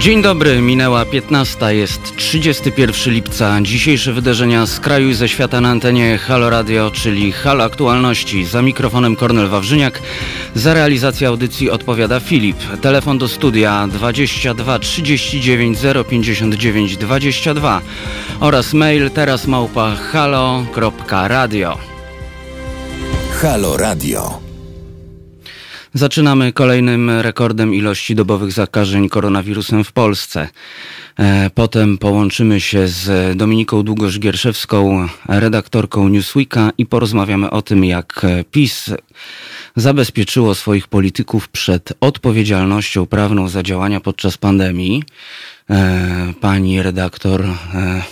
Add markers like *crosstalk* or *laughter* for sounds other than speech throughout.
Dzień dobry, minęła 15, jest 31 lipca. Dzisiejsze wydarzenia z kraju i ze świata na antenie Halo Radio, czyli Halo Aktualności. Za mikrofonem Kornel Wawrzyniak. Za realizację audycji odpowiada Filip. Telefon do studia 22 39 059 22 oraz mail teraz małpa halo.radio. Halo Radio. Zaczynamy kolejnym rekordem ilości dobowych zakażeń koronawirusem w Polsce. E, potem połączymy się z Dominiką Długosz-Gierszewską, redaktorką Newsweeka i porozmawiamy o tym, jak PiS zabezpieczyło swoich polityków przed odpowiedzialnością prawną za działania podczas pandemii. E, pani redaktor e,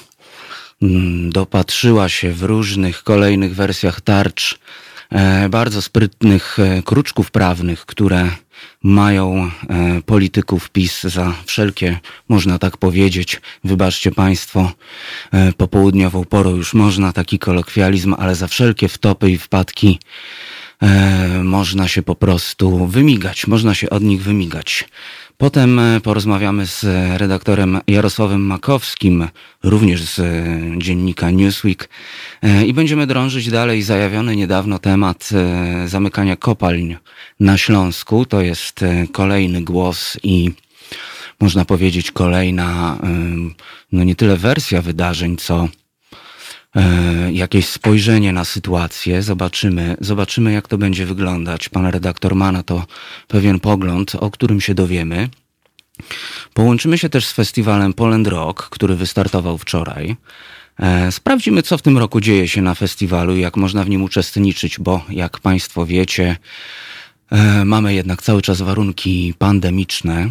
dopatrzyła się w różnych kolejnych wersjach tarcz bardzo sprytnych e, kruczków prawnych, które mają e, polityków PiS za wszelkie, można tak powiedzieć, wybaczcie Państwo, popołudniową porą już można taki kolokwializm, ale za wszelkie wtopy i wpadki można się po prostu wymigać, można się od nich wymigać. Potem e, porozmawiamy z redaktorem Jarosławem Makowskim, również z e, dziennika Newsweek e, i będziemy drążyć dalej zajawiony niedawno temat zamykania kopalń na Śląsku. To jest kolejny głos i można powiedzieć kolejna, no nie tyle wersja wydarzeń, co jakieś spojrzenie na sytuację. Zobaczymy, zobaczymy, jak to będzie wyglądać. Pan redaktor ma na to pewien pogląd, o którym się dowiemy. Połączymy się też z festiwalem Poland Rock, który wystartował wczoraj. E, sprawdzimy, co w tym roku dzieje się na festiwalu i jak można w nim uczestniczyć, bo jak Państwo wiecie, e, mamy jednak cały czas warunki pandemiczne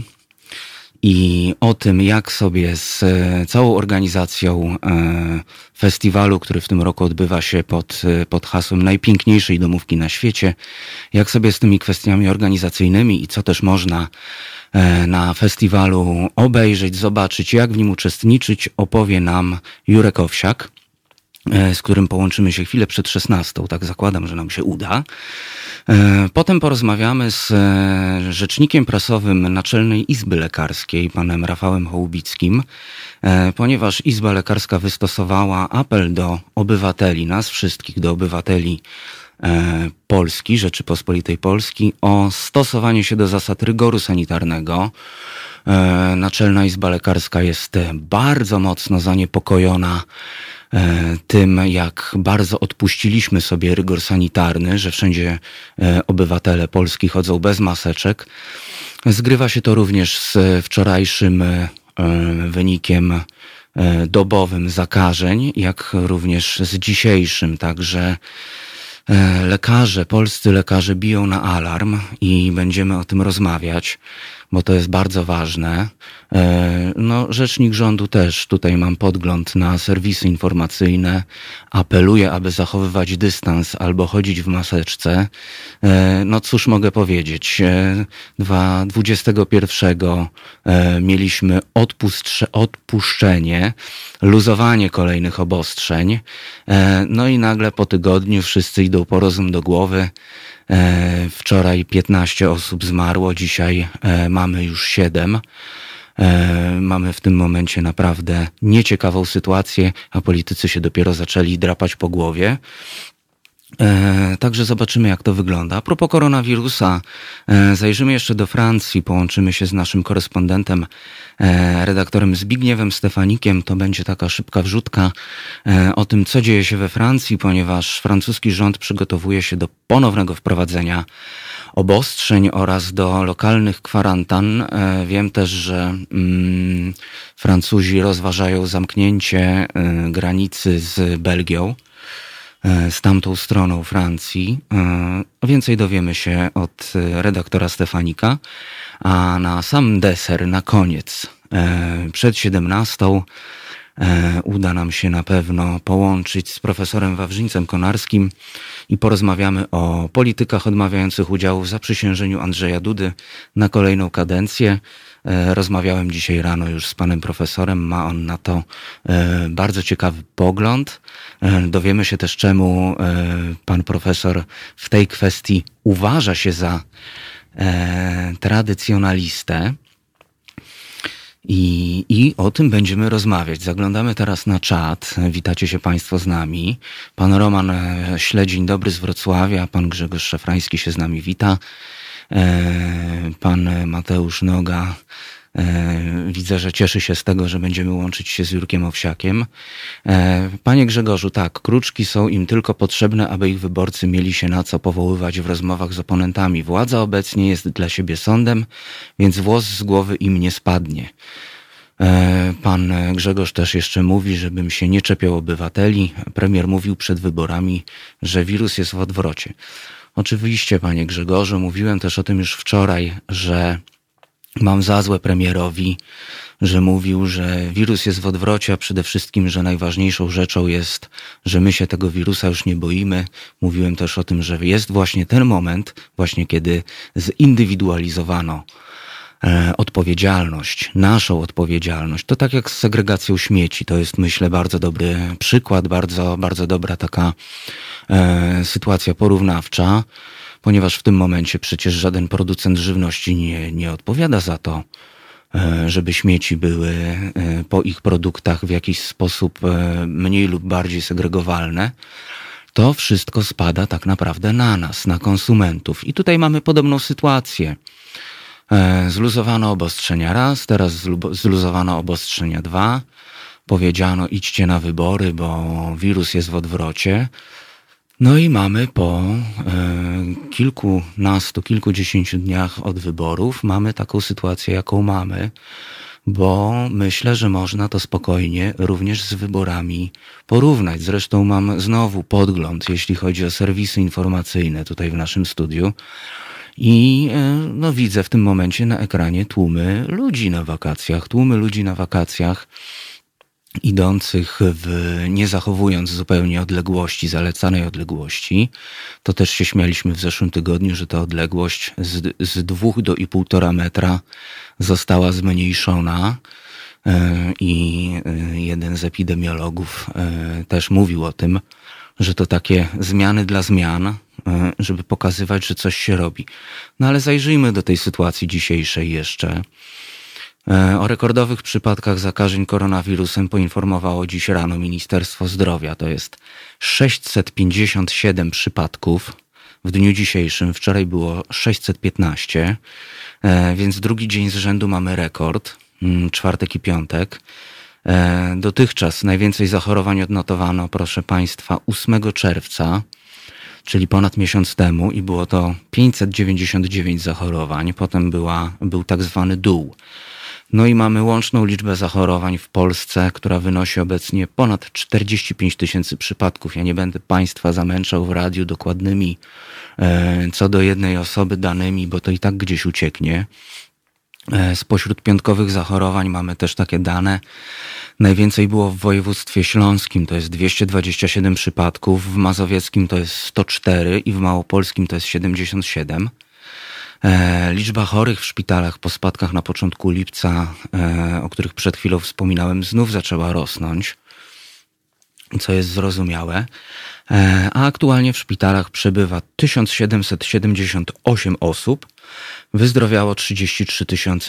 i o tym, jak sobie z e, całą organizacją e, festiwalu, który w tym roku odbywa się pod, e, pod hasłem najpiękniejszej domówki na świecie, jak sobie z tymi kwestiami organizacyjnymi i co też można na festiwalu obejrzeć, zobaczyć, jak w nim uczestniczyć, opowie nam Jurek Owsiak. E, z którym połączymy się chwilę przed 16. Tak zakładam, że nam się uda. E, potem porozmawiamy z e, rzecznikiem prasowym Naczelnej Izby Lekarskiej, panem Rafałem Hołbickim, ponieważ Izba Lekarska wystosowała apel do obywateli, nas wszystkich, do obywateli Polski, Rzeczypospolitej Polski, o stosowanie się do zasad rygoru sanitarnego. Naczelna Izba Lekarska jest bardzo mocno zaniepokojona tym, jak bardzo odpuściliśmy sobie rygor sanitarny, że wszędzie e, obywatele Polski chodzą bez maseczek. Zgrywa się to również z wczorajszym e, wynikiem dobowym zakażeń, jak również z dzisiejszym. Także lekarze, polscy lekarze biją na alarm i będziemy o tym rozmawiać bo to jest bardzo ważne. E, no, rzecznik rządu też, tutaj mam podgląd na serwisy informacyjne, apeluje, aby zachowywać dystans albo chodzić w maseczce. E, no cóż mogę powiedzieć, 21 e, mieliśmy odpuszczenie, luzowanie kolejnych obostrzeń, no i nagle po tygodniu wszyscy idą po rozum do głowy, wczoraj 15 osób zmarło, dzisiaj e, mamy już 7. E, mamy w tym momencie naprawdę nieciekawą sytuację, a politycy się dopiero zaczęli drapać po głowie. E, także zobaczymy, jak to wygląda. A propos koronawirusa, e, zajrzymy jeszcze do Francji, połączymy się z naszym korespondentem, e, redaktorem Zbigniewem Stefanikiem. To będzie taka szybka wrzutka o tym, co dzieje się we Francji, ponieważ francuski rząd przygotowuje się do ponownego wprowadzenia obostrzeń oraz do lokalnych kwarantan. Wiem też, że mm, Francuzi rozważają zamknięcie granicy z Belgią. E, z tamtą stroną Francji. E, więcej dowiemy się od e, redaktora Stefanika. A na sam deser, na koniec, przed 17 uda nam się na pewno połączyć z profesorem Wawrzyńcem Konarskim i porozmawiamy o politykach odmawiających udziału w zaprzysiężeniu Andrzeja Dudy na kolejną kadencję. E, rozmawiałem dzisiaj rano już z panem profesorem. Ma on na to e, bardzo ciekawy pogląd. E, dowiemy się też, czemu pan profesor w tej kwestii uważa się za tradycjonalistę. I, I o tym będziemy rozmawiać. Zaglądamy teraz na czat. Witacie się Państwo z nami. Pan Roman e, Śledzień, dobry z Wrocławia. Pan Grzegorz Szafrański się z nami wita. E, pan Mateusz Noga widzę, że cieszy się z tego, że będziemy łączyć się z Jurkiem Owsiakiem. E, panie Grzegorzu, tak, kruczki są im tylko potrzebne, aby ich wyborcy mieli się na co powoływać w rozmowach z oponentami. Władza obecnie jest dla siebie sądem, więc włos z głowy im nie spadnie. E, pan Grzegorz też jeszcze mówi, żebym się nie czepiał obywateli. Premier mówił przed wyborami, że wirus jest w odwrocie. Oczywiście, panie Grzegorzu, mówiłem też o tym już wczoraj, że Mam za złe premierowi, że mówił, że wirus jest w odwrocie, a przede wszystkim, że najważniejszą rzeczą jest, że my się tego wirusa już nie boimy. Mówiłem też o tym, że jest właśnie ten moment, właśnie kiedy zindywidualizowano e, odpowiedzialność, naszą odpowiedzialność. To tak jak z segregacją śmieci. To jest, myślę, bardzo dobry przykład, bardzo, bardzo dobra taka e, sytuacja porównawcza ponieważ w tym momencie przecież żaden producent żywności nie, nie odpowiada za to, e, żeby śmieci były e, po ich produktach w jakiś sposób e, mniej lub bardziej segregowalne, to wszystko spada tak naprawdę na nas, na konsumentów. I tutaj mamy podobną sytuację. Zluzowano obostrzenia raz, teraz zluzowano obostrzenia dwa. Powiedziano idźcie na wybory, bo wirus jest w odwrocie. No i mamy po e, kilkunastu, kilkudziesięciu dniach od wyborów, mamy taką sytuację, jaką mamy, bo myślę, że można to spokojnie również z wyborami porównać. Zresztą mam znowu podgląd, jeśli chodzi o serwisy informacyjne tutaj w naszym studiu. I e, no, widzę w tym momencie na ekranie tłumy ludzi na wakacjach, tłumy ludzi na wakacjach idących w, nie zachowując zupełnie odległości, zalecanej odległości, to też się śmialiśmy w zeszłym tygodniu, że ta odległość z, z dwóch do i półtora metra została zmniejszona. E, I e, jeden z epidemiologów e, też mówił o tym, że to takie zmiany dla zmian, żeby pokazywać, że coś się robi. No ale zajrzyjmy do tej sytuacji dzisiejszej jeszcze. E, o rekordowych przypadkach zakażeń koronawirusem poinformowało dziś rano Ministerstwo Zdrowia. To jest 657 przypadków w dniu dzisiejszym. Wczoraj było 615, e, więc drugi dzień z rzędu mamy rekord, mm, czwartek i piątek. E, dotychczas najwięcej zachorowań odnotowano, proszę Państwa, 8 czerwca, czyli ponad miesiąc temu i było to 599 zachorowań. Potem była, był tak zwany dół. No i mamy łączną liczbę zachorowań w Polsce, która wynosi obecnie ponad 45 tysięcy przypadków. Ja nie będę Państwa zamęczał w radiu dokładnymi e, co do jednej osoby danymi, bo to i tak gdzieś ucieknie. E, spośród piątkowych zachorowań mamy też takie dane. Najwięcej było w województwie śląskim, to jest 227 przypadków, w mazowieckim to jest 104 i w małopolskim to jest 77. E, liczba chorych w szpitalach po spadkach na początku lipca, e, o których przed chwilą wspominałem, znów zaczęła rosnąć, co jest zrozumiałe. E, a aktualnie w szpitalach przebywa 1778 osób. Wyzdrowiało 33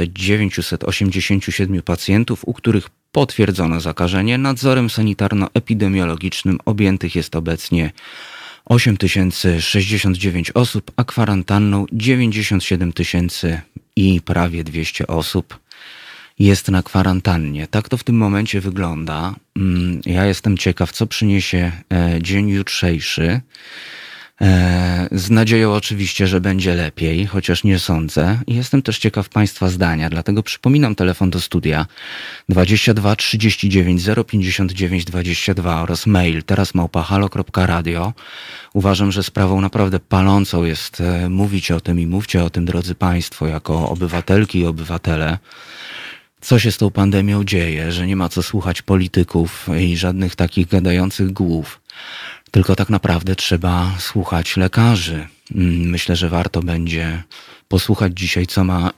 987 pacjentów, u których potwierdzono zakażenie. Nadzorem sanitarno-epidemiologicznym objętych jest obecnie 8069 osób, a kwarantanną 97 tysięcy i prawie 200 osób jest na kwarantannie. Tak to w tym momencie wygląda. Mm, ja jestem ciekaw, co przyniesie e, dzień jutrzejszy. E, z nadzieją oczywiście, że będzie lepiej, chociaż nie sądzę. Jestem też ciekaw Państwa zdania, dlatego przypominam telefon do studia 22 39 059 22 oraz mail teraz małpahalo.radio. Uważam, że sprawą naprawdę palącą jest e, mówić o tym i mówcie o tym, drodzy Państwo, jako obywatelki i obywatele co się z tą pandemią dzieje, że nie ma co słuchać polityków i żadnych takich gadających głów tylko tak naprawdę trzeba słuchać lekarzy. Mm, myślę, że warto będzie posłuchać dzisiaj, co ma e,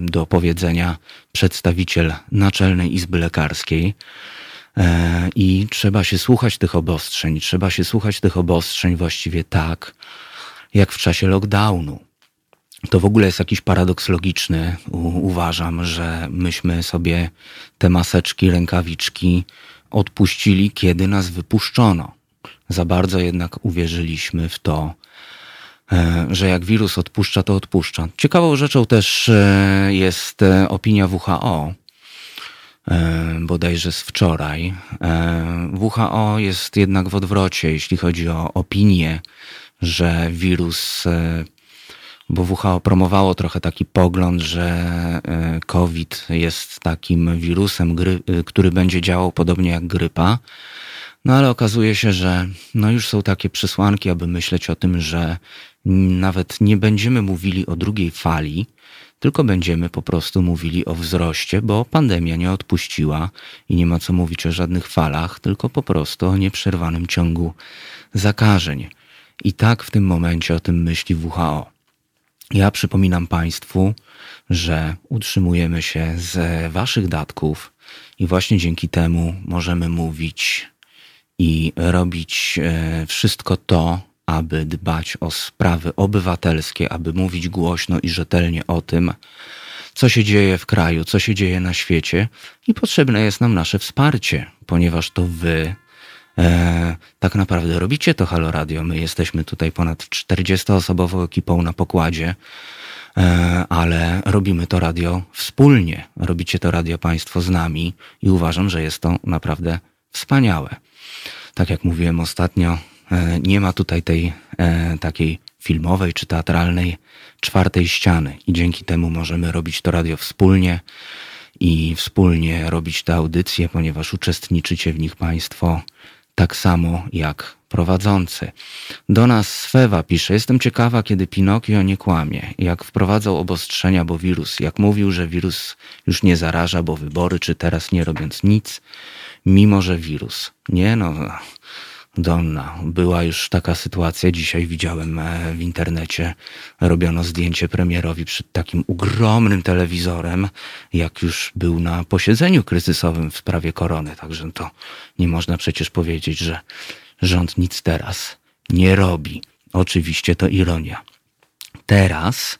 do powiedzenia przedstawiciel Naczelnej Izby Lekarskiej. E, I trzeba się słuchać tych obostrzeń. Trzeba się słuchać tych obostrzeń właściwie tak, jak w czasie lockdownu. to w ogóle jest jakiś paradoks logiczny. U, uważam, że myśmy sobie te maseczki, rękawiczki odpuścili, kiedy nas wypuszczono. Za bardzo jednak uwierzyliśmy w to, e, że jak wirus odpuszcza, to odpuszcza. Ciekawą rzeczą też e, jest e, opinia WHO, bodajże z wczoraj. WHO jest jednak w odwrocie, jeśli chodzi o opinię, że wirus bo WHO promowało trochę taki pogląd, że COVID jest takim wirusem, który będzie działał podobnie jak grypa. No ale okazuje się, że no już są takie przesłanki, aby myśleć o tym, że nawet nie będziemy mówili o drugiej fali, tylko będziemy po prostu mówili o wzroście, bo pandemia nie odpuściła i nie ma co mówić o żadnych falach, tylko po prostu o nieprzerwanym ciągu zakażeń. I tak w tym momencie o tym myśli WHO. Ja przypominam Państwu, że utrzymujemy się z Waszych datków i właśnie dzięki temu możemy mówić i robić e, wszystko to, aby dbać o sprawy obywatelskie, aby mówić głośno i rzetelnie o tym, co się dzieje w kraju, co się dzieje na świecie i potrzebne jest nam nasze wsparcie, ponieważ to Wy e, tak naprawdę robicie to Halo Radio. My jesteśmy tutaj ponad 40-osobową ekipą na pokładzie, e, ale robimy to radio wspólnie. Robicie to radio Państwo z nami i uważam, że jest to naprawdę wspaniałe. Tak jak mówiłem ostatnio, e, nie ma tutaj tej e, takiej filmowej czy teatralnej czwartej ściany i dzięki temu możemy robić to radio wspólnie i wspólnie robić te audycje, ponieważ uczestniczycie w nich Państwo tak samo jak prowadzący. Do nas Swewa pisze, jestem ciekawa, kiedy Pinokio nie kłamie, jak wprowadzał obostrzenia, bo wirus, jak mówił, że wirus już nie zaraża, bo wybory, czy teraz nie robiąc nic, mimo że wirus. Nie no, Donna. Była już taka sytuacja, dzisiaj widziałem e, w internecie, robiono zdjęcie premierowi przed takim ogromnym telewizorem, jak już był na posiedzeniu kryzysowym w sprawie korony. Także to nie można przecież powiedzieć, że rząd nic teraz nie robi. Oczywiście to ironia. Teraz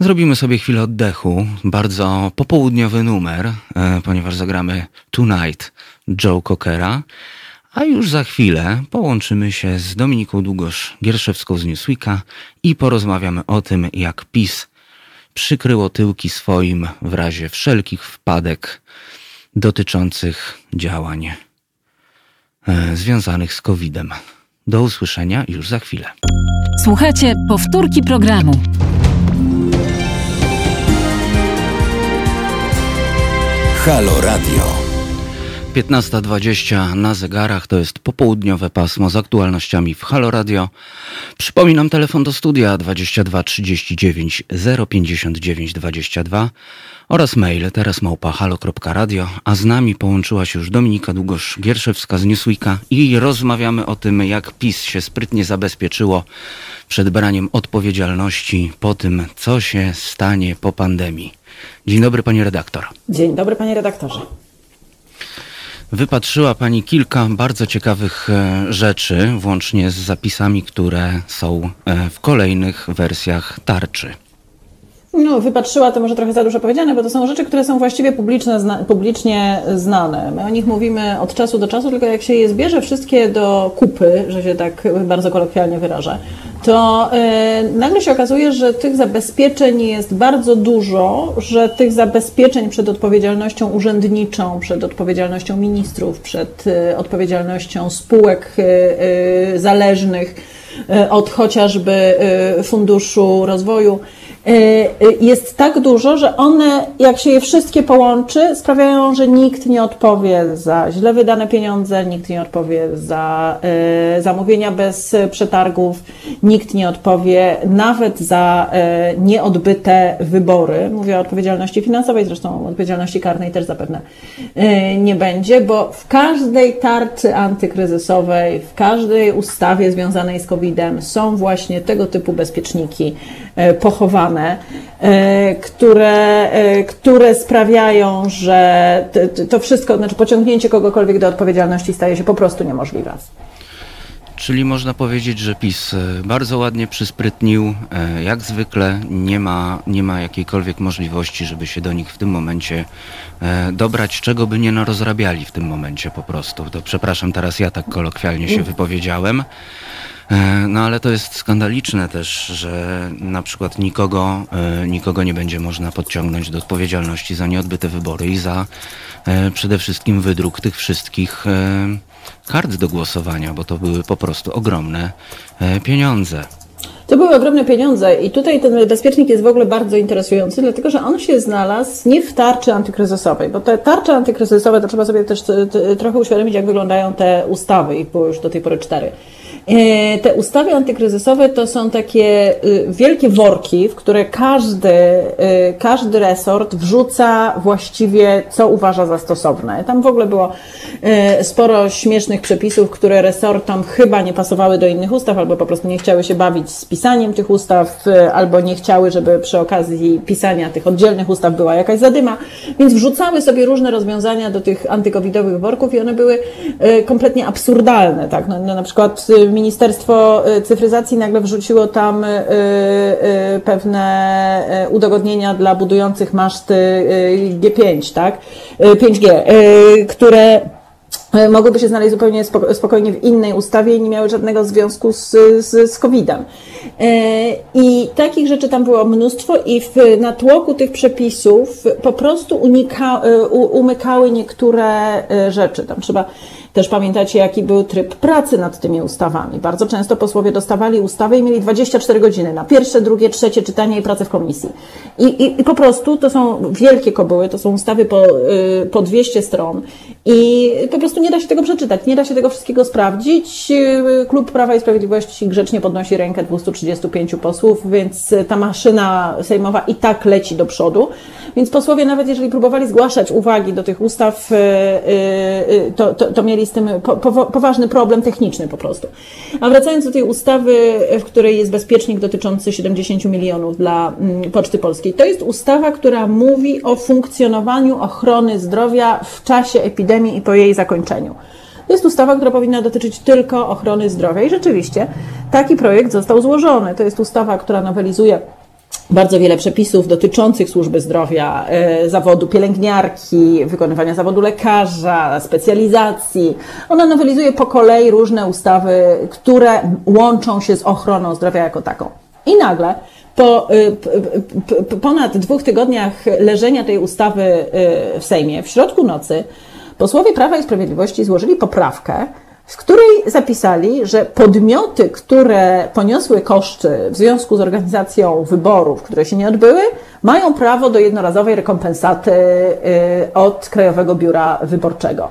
zrobimy sobie chwilę oddechu. Bardzo popołudniowy numer, e, ponieważ zagramy Tonight Joe Cockera. A już za chwilę połączymy się z Dominiką Długosz-Gierszewską z Newsweeka i porozmawiamy o tym, jak PiS przykryło tyłki swoim w razie wszelkich wpadek dotyczących działań e, związanych z COVID-em. Do usłyszenia już za chwilę. Słuchajcie powtórki programu. Halo Radio. 15.20 na zegarach to jest popołudniowe pasmo z aktualnościami w Halo Radio. Przypominam telefon do studia 22 39 059 22 oraz mail teraz małpa halo.radio, a z nami połączyła się już Dominika Długosz-Gierszewska z Newsweeka i rozmawiamy o tym, jak PiS się sprytnie zabezpieczyło przed braniem odpowiedzialności po tym, co się stanie po pandemii. Dzień dobry, pani redaktor. Dzień dobry, panie redaktorze. Wypatrzyła Pani kilka bardzo ciekawych e, rzeczy, włącznie z zapisami, które są e, w kolejnych wersjach tarczy. No, wypatrzyła to może trochę za dużo powiedziane, bo to są rzeczy, które są właściwie publiczne, zna, publicznie znane. My o nich mówimy od czasu do czasu, tylko jak się je zbierze wszystkie do kupy, że się tak bardzo kolokwialnie wyrażę, to yy, nagle się okazuje, że tych zabezpieczeń jest bardzo dużo, że tych zabezpieczeń przed odpowiedzialnością urzędniczą, przed odpowiedzialnością ministrów, przed yy, odpowiedzialnością spółek yy, zależnych od chociażby Funduszu Rozwoju, jest tak dużo, że one, jak się je wszystkie połączy, sprawiają, że nikt nie odpowie za źle wydane pieniądze, nikt nie odpowie za e, zamówienia bez przetargów, nikt nie odpowie nawet za nieodbyte wybory. Mówię o odpowiedzialności finansowej, zresztą odpowiedzialności karnej też zapewne nie będzie, bo w każdej tarczy antykryzysowej, w każdej ustawie związanej z COVID-em są właśnie tego typu bezpieczniki pochowane, e, które, e, które sprawiają, że to wszystko, znaczy pociągnięcie kogokolwiek do odpowiedzialności staje się po prostu niemożliwe. Czyli można powiedzieć, że PiS e, bardzo ładnie przysprytnił. E, jak zwykle nie ma, nie ma jakiejkolwiek możliwości, żeby się do nich w tym momencie e, dobrać, czego by nie narozrabiali w tym momencie po prostu. To przepraszam, teraz ja tak kolokwialnie się wypowiedziałem. No ale to jest skandaliczne też, że na przykład nikogo, nikogo nie będzie można podciągnąć do odpowiedzialności za nieodbyte wybory i za przede wszystkim wydruk tych wszystkich kart do głosowania, bo to były po prostu ogromne e, pieniądze. To były ogromne pieniądze i tutaj ten bezpiecznik jest w ogóle bardzo interesujący, dlatego że on się znalazł nie w tarczy antykryzysowej, bo te tarcze antykryzysowe, to trzeba sobie też trochę uświadomić, jak wyglądają te ustawy, ich było już do tej pory cztery. E, te ustawy antykryzysowe to są takie y, wielkie worki, w które każdy, y, każdy resort wrzuca właściwie, co uważa za stosowne. Tam w ogóle było y, sporo śmiesznych przepisów, które resortom chyba nie pasowały do innych ustaw, albo po prostu nie chciały się bawić z pisaniem tych ustaw, albo nie chciały, żeby przy okazji pisania tych oddzielnych ustaw była jakaś zadyma, więc wrzucały sobie różne rozwiązania do tych antykowidowych worków i one były kompletnie absurdalne. Tak? No, no na przykład Ministerstwo y, Cyfryzacji nagle wrzuciło tam y, y, pewne udogodnienia dla budujących maszty G5, tak? 5G, które mogłyby się znaleźć zupełnie spokojnie w innej ustawie i nie miały żadnego związku z, z, z COVID-em. I takich rzeczy tam było mnóstwo i w natłoku tych przepisów po prostu unika, umykały niektóre rzeczy. Tam trzeba też pamiętacie, jaki był tryb pracy nad tymi ustawami. Bardzo często posłowie dostawali ustawy i mieli 24 godziny na pierwsze, drugie, trzecie czytanie i pracę w komisji. I, i, i po prostu to są wielkie kobyły, to są ustawy po, y, po 200 stron i po prostu nie da się tego przeczytać, nie da się tego wszystkiego sprawdzić. Y, Klub Prawa i Sprawiedliwości grzecznie podnosi rękę 235 posłów, więc ta maszyna sejmowa i tak leci do przodu. Więc posłowie, nawet jeżeli próbowali zgłaszać uwagi do tych ustaw, y, to, to, to mieli z tym po, po, poważny problem techniczny po prostu. A wracając do tej ustawy, w której jest bezpiecznik dotyczący 70 milionów dla mm, Poczty Polskiej. To jest ustawa, która mówi o funkcjonowaniu ochrony zdrowia w czasie epidemii i po jej zakończeniu. To jest ustawa, która powinna dotyczyć tylko ochrony zdrowia i rzeczywiście taki projekt został złożony. To jest ustawa, która nowelizuje bardzo wiele przepisów dotyczących służby zdrowia, e, zawodu pielęgniarki, wykonywania zawodu lekarza, specjalizacji. Ona nowelizuje po kolei różne ustawy, które łączą się z ochroną zdrowia jako taką. I nagle po e, ponad dwóch tygodniach leżenia tej ustawy e, w Sejmie, w środku nocy, posłowie Prawa i Sprawiedliwości złożyli poprawkę, w której zapisali, że podmioty, które poniosły koszty w związku z organizacją wyborów, które się nie odbyły, mają prawo do jednorazowej rekompensaty y, od Krajowego Biura Wyborczego.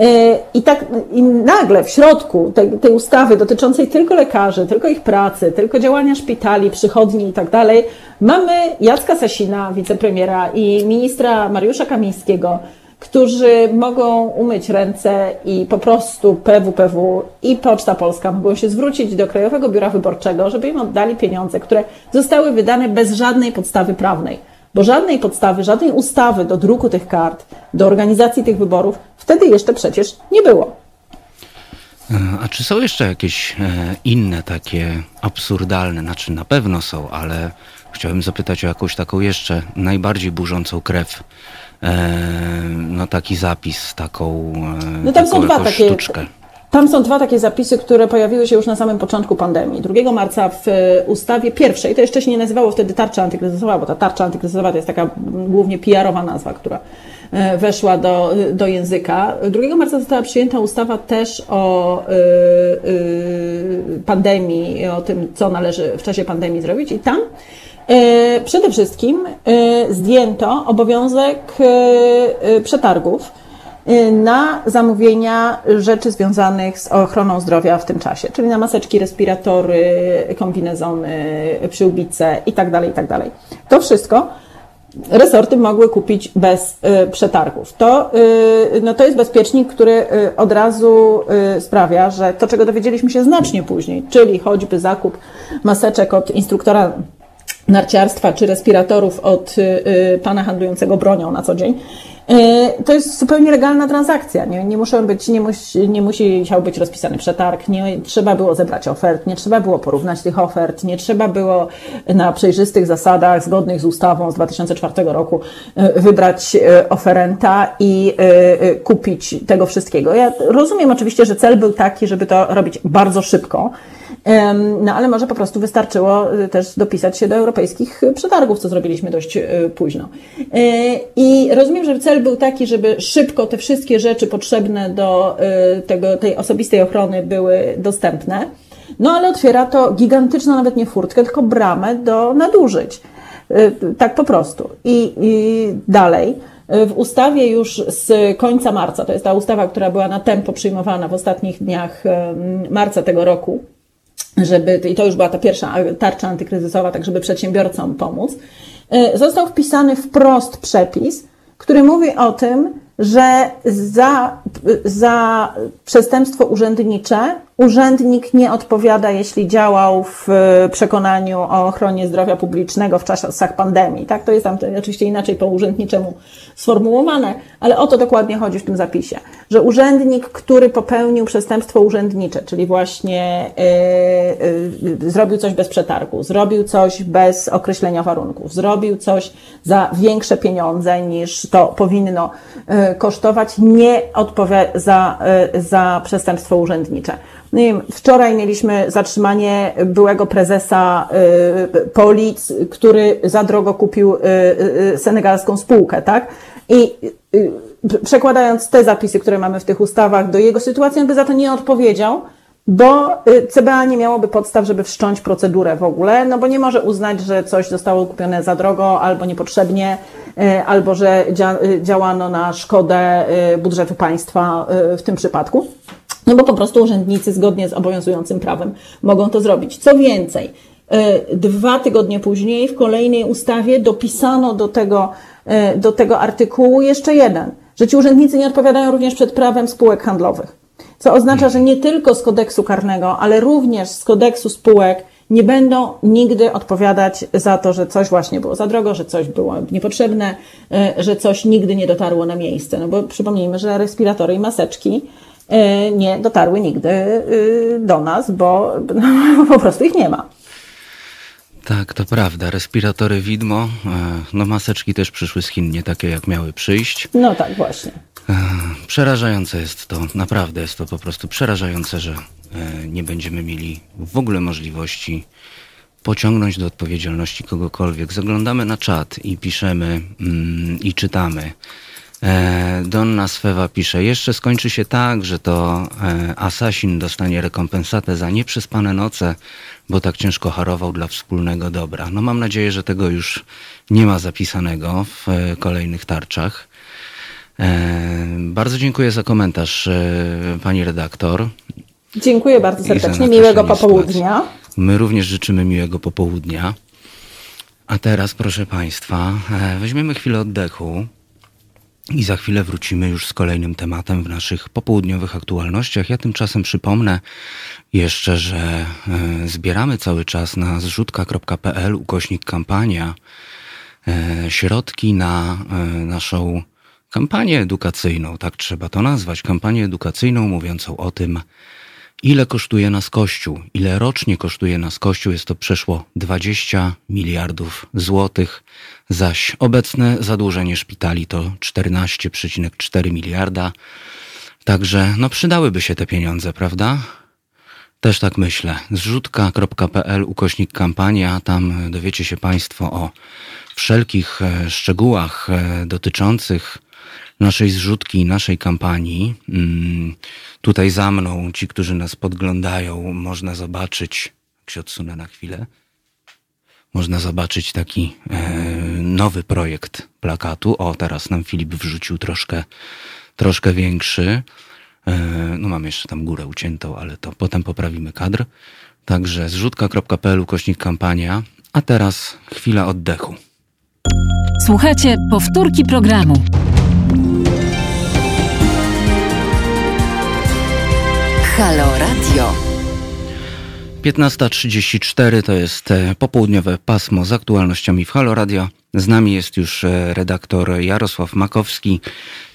Y, I tak i nagle w środku tej, tej, ustawy dotyczącej tylko lekarzy, tylko ich pracy, tylko działania szpitali, przychodni i tak dalej, mamy Jacka Sasina, wicepremiera i ministra Mariusza Kamińskiego, którzy mogą umyć ręce i po prostu PWPW i Poczta Polska mogą się zwrócić do Krajowego Biura Wyborczego, żeby im oddali pieniądze, które zostały wydane bez żadnej podstawy prawnej. Bo żadnej podstawy, żadnej ustawy do druku tych kart, do organizacji tych wyborów wtedy jeszcze przecież nie było. A czy są jeszcze jakieś e, inne takie absurdalne, znaczy na pewno są, ale chciałem zapytać o jakąś taką jeszcze najbardziej burzącą krew no taki zapis, taką, no tam są dwa takie, sztuczkę. Tam są dwa takie zapisy, które pojawiły się już na samym początku pandemii. 2 marca w ustawie pierwszej, to jeszcze się nie nazywało wtedy tarcza antykryzysowa, bo ta tarcza antykryzysowa to jest taka głównie PR-owa nazwa, która e, weszła do, do języka. 2 marca została przyjęta ustawa też o pandemii, o tym, co należy w czasie pandemii zrobić i tam E, przede wszystkim e, zdjęto obowiązek e, przetargów na zamówienia rzeczy związanych z ochroną zdrowia w tym czasie, czyli na maseczki, respiratory, kombinezony, przyłbice itd., tak itd. Tak to wszystko resorty mogły kupić bez przetargów. To, no to jest bezpiecznik, który od razu sprawia, że to, czego dowiedzieliśmy się znacznie później, czyli choćby zakup maseczek od instruktora narciarstwa czy respiratorów od y, y, pana handlującego bronią na co dzień, To jest zupełnie legalna transakcja. Nie, nie, muszą być, nie, musi, nie musiał być rozpisany przetarg, nie trzeba było zebrać ofert, nie trzeba było porównać tych ofert, nie trzeba było na przejrzystych zasadach, zgodnych z ustawą z 2004 roku, wybrać oferenta i kupić tego wszystkiego. Ja rozumiem oczywiście, że cel był taki, żeby to robić bardzo szybko, no ale może po prostu wystarczyło też dopisać się do europejskich przetargów, co zrobiliśmy dość późno. E, I rozumiem, że cel był taki, żeby szybko te wszystkie rzeczy potrzebne do y, tego, tej osobistej ochrony były dostępne. No ale otwiera to gigantyczną nawet nie furtkę, tylko bramę do nadużyć. Tak po prostu. I, i dalej. W ustawie już z końca marca, to jest ta ustawa, która była na tempo przyjmowana w ostatnich dniach marca tego roku, żeby, i to już była ta pierwsza tarcza antykryzysowa, tak żeby przedsiębiorcom pomóc, został wpisany wprost przepis, który mówi o tym, że za, za przestępstwo urzędnicze urzędnik nie odpowiada, jeśli działał w przekonaniu o ochronie zdrowia publicznego w czasach pandemii. Tak, to jest tam oczywiście inaczej po urzędniczemu sformułowane, ale o to dokładnie chodzi w tym zapisie, że urzędnik, który popełnił przestępstwo urzędnicze, czyli właśnie yy, yy, zrobił coś bez przetargu, zrobił coś bez określenia warunków, zrobił coś za większe pieniądze niż to powinno yy, kosztować, nie odpowiada za, yy, za przestępstwo urzędnicze. No nie wiem, wczoraj mieliśmy zatrzymanie byłego prezesa y, Polic, który za drogo kupił y, y, senegalską spółkę, tak? I przekładając te zapisy, które mamy w tych ustawach do jego sytuacji, on by za to nie odpowiedział, bo CBA nie miałoby podstaw, żeby wszcząć procedurę w ogóle, no bo nie może uznać, że coś zostało kupione za drogo albo niepotrzebnie, albo że działano na szkodę budżetu państwa w tym przypadku. No bo po prostu urzędnicy zgodnie z obowiązującym prawem mogą to zrobić. Co więcej, e, dwa tygodnie później w kolejnej ustawie dopisano do tego, e, do tego artykułu jeszcze jeden, że ci urzędnicy nie odpowiadają również przed prawem spółek handlowych. Co oznacza, że nie tylko z kodeksu karnego, ale również z kodeksu spółek nie będą nigdy odpowiadać za to, że coś właśnie było za drogo, że coś było niepotrzebne, e, że coś nigdy nie dotarło na miejsce. No bo przypomnijmy, że respiratory i maseczki nie dotarły nigdy y, do nas, bo *laughs* no, po prostu ich nie ma. Tak, to prawda. Respiratory widmo, e, no maseczki też przyszły z Chin, nie takie jak miały przyjść. No tak, właśnie. E, przerażające jest to, naprawdę jest to po prostu przerażające, że nie będziemy mieli w ogóle możliwości pociągnąć do odpowiedzialności kogokolwiek. Zaglądamy na czat i piszemy mm, i czytamy. E, Donna Swewa pisze, jeszcze skończy się tak, że to e, Asasin dostanie rekompensatę za nieprzespane noce, bo tak ciężko harował dla wspólnego dobra. No mam nadzieję, że tego już nie ma zapisanego w e, kolejnych tarczach. Bardzo dziękuję za komentarz pani redaktor. Dziękuję bardzo serdecznie. Miłego popołudnia. My również życzymy miłego popołudnia. A teraz, proszę Państwa, weźmiemy chwilę oddechu. I za chwilę wrócimy już z kolejnym tematem w naszych popołudniowych aktualnościach. Ja tymczasem przypomnę jeszcze, że e, zbieramy cały czas na zrzutka.pl ukośnik kampania e, środki na e, naszą kampanię edukacyjną, tak trzeba to nazwać, kampanię edukacyjną mówiącą o tym, ile kosztuje nas Kościół, ile rocznie kosztuje nas Kościół. Jest to przeszło 20 miliardów złotych zaś obecne zadłużenie szpitali to 14,4 miliarda. Także no przydałyby się te pieniądze, prawda? Też tak myślę. Zrzutka.pl ukośnik kampania, tam dowiecie się Państwo o wszelkich e, szczegółach e, dotyczących naszej zrzutki naszej kampanii. Mm, tutaj za mną, ci, którzy nas podglądają, można zobaczyć, jak się odsunę na chwilę, można zobaczyć taki e, nowy projekt plakatu. O, teraz nam Filip wrzucił troszkę, troszkę większy. E, no mam jeszcze tam górę uciętą, ale to potem poprawimy kadr. Także zrzutka.pl kośnik kampania. A teraz chwila oddechu. Słuchajcie, powtórki programu. Halo Radio. 15.34 to jest e, popołudniowe pasmo z aktualnościami w Halo Radio. Z nami jest już e, redaktor Jarosław Makowski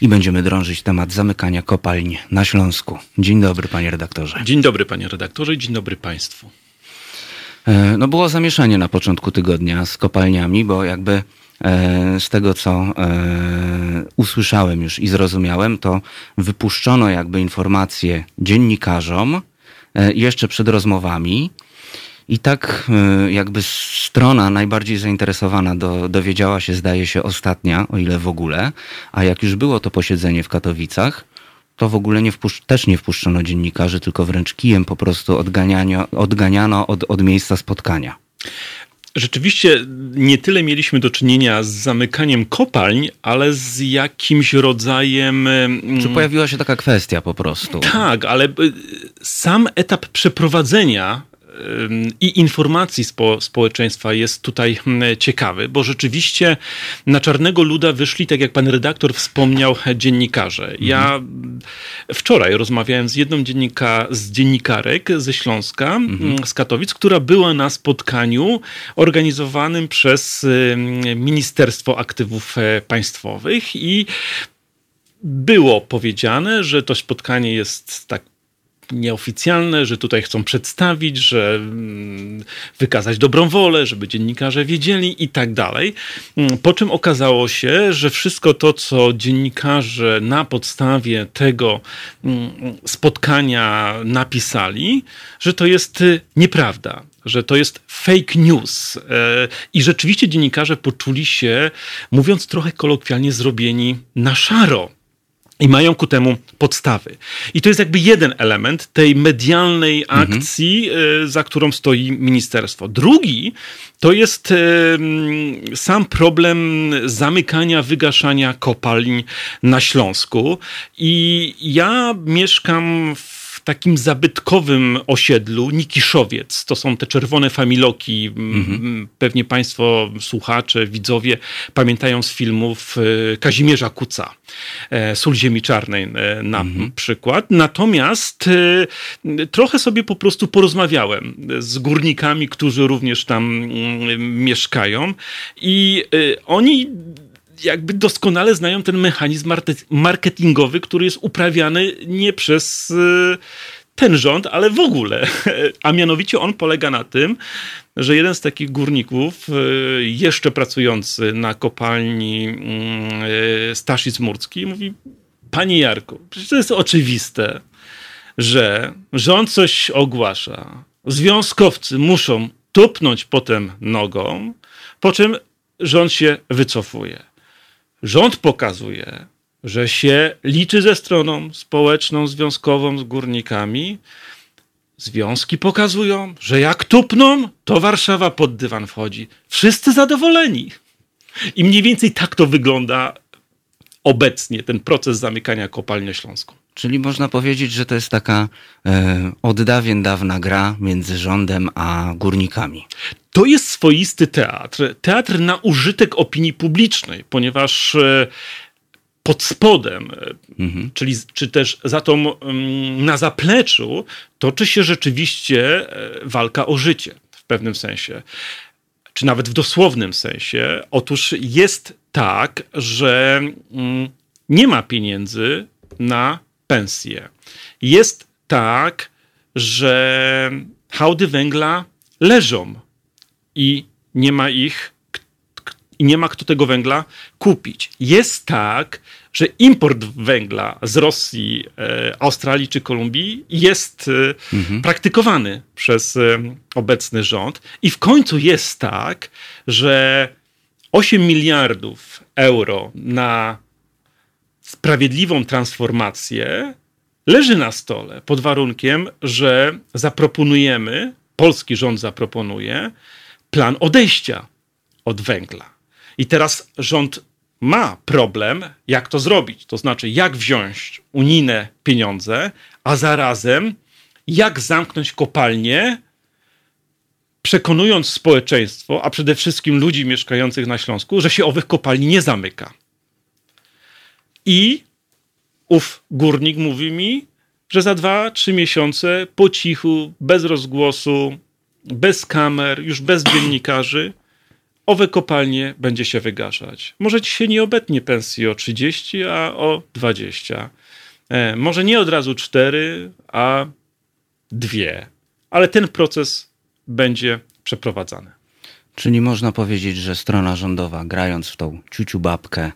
i będziemy drążyć temat zamykania kopalń na Śląsku. Dzień dobry, panie redaktorze. Dzień dobry, panie redaktorze, i dzień dobry państwu. E, no było zamieszanie na początku tygodnia z kopalniami, bo jakby z tego, co usłyszałem już i zrozumiałem, to wypuszczono jakby informacje dziennikarzom, E, jeszcze przed rozmowami. I tak e, jakby strona najbardziej zainteresowana do, dowiedziała się, zdaje się, ostatnia, o ile w ogóle. A jak już było to posiedzenie w Katowicach, to w ogóle nie też nie wpuszczono dziennikarzy, tylko wręcz kijem po prostu odganiano, odganiano od, od miejsca spotkania. Rzeczywiście nie tyle mieliśmy do czynienia z zamykaniem kopalń, ale z jakimś rodzajem. Mm, Czy pojawiła się taka kwestia po prostu? Tak, ale y, sam etap przeprowadzenia i informacji spo, społeczeństwa jest tutaj hmm, ciekawy, bo rzeczywiście na czarnego luda wyszli, tak jak pan redaktor wspomniał, dziennikarze. Ja mhm. wczoraj rozmawiałem z jedną dziennika, z dziennikarek ze Śląska, mhm. z Katowic, która była na spotkaniu organizowanym przez Ministerstwo Aktywów e, Państwowych i było powiedziane, że to spotkanie jest tak nieoficjalne, że tutaj chcą przedstawić, że mm, wykazać dobrą wolę, żeby dziennikarze wiedzieli i tak dalej. Mm, po czym okazało się, że wszystko to, co dziennikarze na podstawie tego mm, spotkania napisali, że to jest y, nieprawda że to jest fake news. E, I rzeczywiście dziennikarze poczuli się, mówiąc trochę kolokwialnie, zrobieni na szaro i mają ku temu podstawy. I to jest jakby jeden element tej medialnej mhm. akcji, mhm. za którą stoi ministerstwo. Drugi to jest e, sam problem zamykania, wygaszania kopalń na Śląsku. I ja mieszkam w takim zabytkowym osiedlu Nikiszowiec. To są te czerwone familoki. Mhm. Pewnie Państwo, słuchacze, widzowie pamiętają z filmów e, Kazimierza Kuca, e, Sól Ziemi Czarnej e, na mhm. przykład. Natomiast trochę sobie po prostu porozmawiałem z górnikami, którzy również tam mieszkają i oni jakby doskonale znają ten mechanizm marketingowy, który jest uprawiany nie przez y, ten rząd, ale w ogóle. *laughs* A mianowicie on polega na tym, że jeden z takich górników, y, jeszcze pracujący na kopalni mm, y, Staszic Murski, mówi: Panie Jarku, przecież to jest oczywiste, że rząd coś ogłasza, związkowcy muszą tupnąć potem nogą, po czym rząd się wycofuje. Rząd pokazuje, że się liczy ze stroną społeczną, związkową, z górnikami. Związki pokazują, że jak tupną, to Warszawa pod dywan wchodzi. Wszyscy zadowoleni. I mniej więcej tak to wygląda obecnie, ten proces zamykania kopalni Śląską. Czyli można powiedzieć, że to jest taka e, od dawien dawna gra między rządem a górnikami. To jest swoisty teatr. Teatr na użytek opinii publicznej, ponieważ e, pod spodem, e, mhm. czyli czy też za tą, mm, na zapleczu, toczy się rzeczywiście e, walka o życie w pewnym sensie. Czy nawet w dosłownym sensie. Otóż jest tak, że mm, nie ma pieniędzy na pensje. Jest tak, że hałdy węgla leżą i nie ma ich i nie ma kto tego węgla kupić. Jest tak, że import węgla z Rosji, e, Australii czy Kolumbii jest e, mhm. praktykowany przez e, obecny rząd. I w końcu jest tak, że 8 miliardów euro na sprawiedliwą transformację leży na stole pod warunkiem, że zaproponujemy, polski rząd zaproponuje plan odejścia od węgla. I teraz rząd ma problem, jak to zrobić. To znaczy, jak wziąć unijne pieniądze, a zarazem jak zamknąć kopalnie, przekonując społeczeństwo, a przede wszystkim ludzi mieszkających na Śląsku, że się owych kopalni nie zamyka. I ów górnik mówi mi, że za dwa, trzy miesiące po cichu, bez rozgłosu, bez kamer, już bez dziennikarzy, owe kopalnie będzie się wygaszać. Może ci się nie obetnie pensji o 30, a o 20. E, może nie od razu 4, a dwie. Ale ten proces będzie przeprowadzany. Czyli można powiedzieć, że strona rządowa, grając w tą ciuciu babkę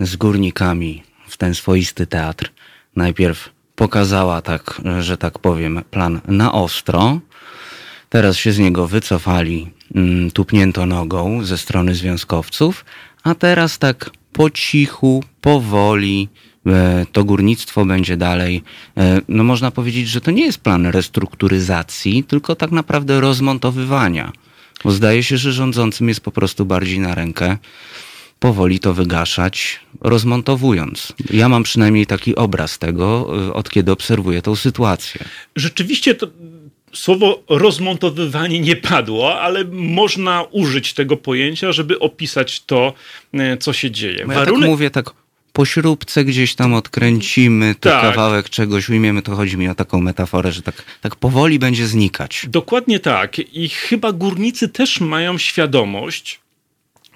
z górnikami w ten swoisty teatr, najpierw pokazała tak, że tak powiem, plan na ostro. Teraz się z niego wycofali, mm, tupnięto nogą ze strony związkowców, a teraz tak po cichu, powoli, e, to górnictwo będzie dalej. e, No można powiedzieć, że to nie jest plan restrukturyzacji, tylko tak naprawdę rozmontowywania. Bo zdaje się, że rządzącym jest po prostu bardziej na rękę powoli to wygaszać, rozmontowując. Ja mam przynajmniej taki obraz tego, y, od kiedy obserwuję tą sytuację. Rzeczywiście to słowo rozmontowywanie nie padło, ale można użyć tego pojęcia, żeby opisać to, e, co się dzieje. Bo ja tak mówię, tak po śrubce gdzieś tam odkręcimy Tak. kawałek czegoś, ujmiemy, to chodzi mi o taką metaforę, że tak, tak powoli będzie znikać. Dokładnie tak. I chyba górnicy też mają świadomość,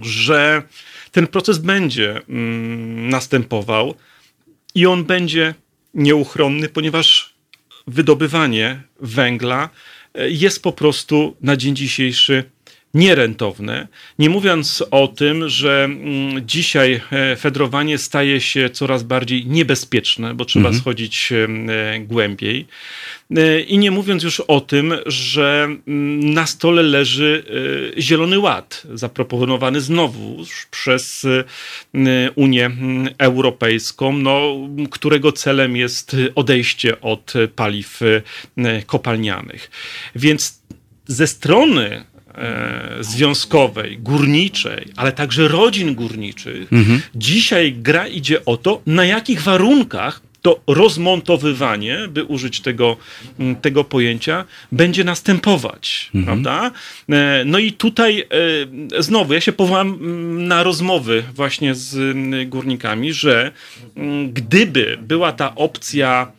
że ten proces będzie mm, następował i on będzie nieuchronny, ponieważ wydobywanie węgla e, jest po prostu na dzień dzisiejszy nierentowne. Nie mówiąc o tym, że mm, dzisiaj e, fedrowanie staje się coraz bardziej niebezpieczne, bo trzeba schodzić e, głębiej. E, I nie mówiąc już o tym, że mm, na stole leży Zielony Ład, zaproponowany znowu przez Unię mm, Europejską, no, którego celem jest odejście od paliw kopalnianych. Więc ze strony związkowej, górniczej, ale także rodzin górniczych, dzisiaj gra idzie o to, na jakich warunkach to rozmontowywanie, by użyć tego, tego pojęcia, będzie następować, prawda? E, No i tutaj e, znowu ja się powołam na rozmowy właśnie z górnikami, że gdyby była ta opcja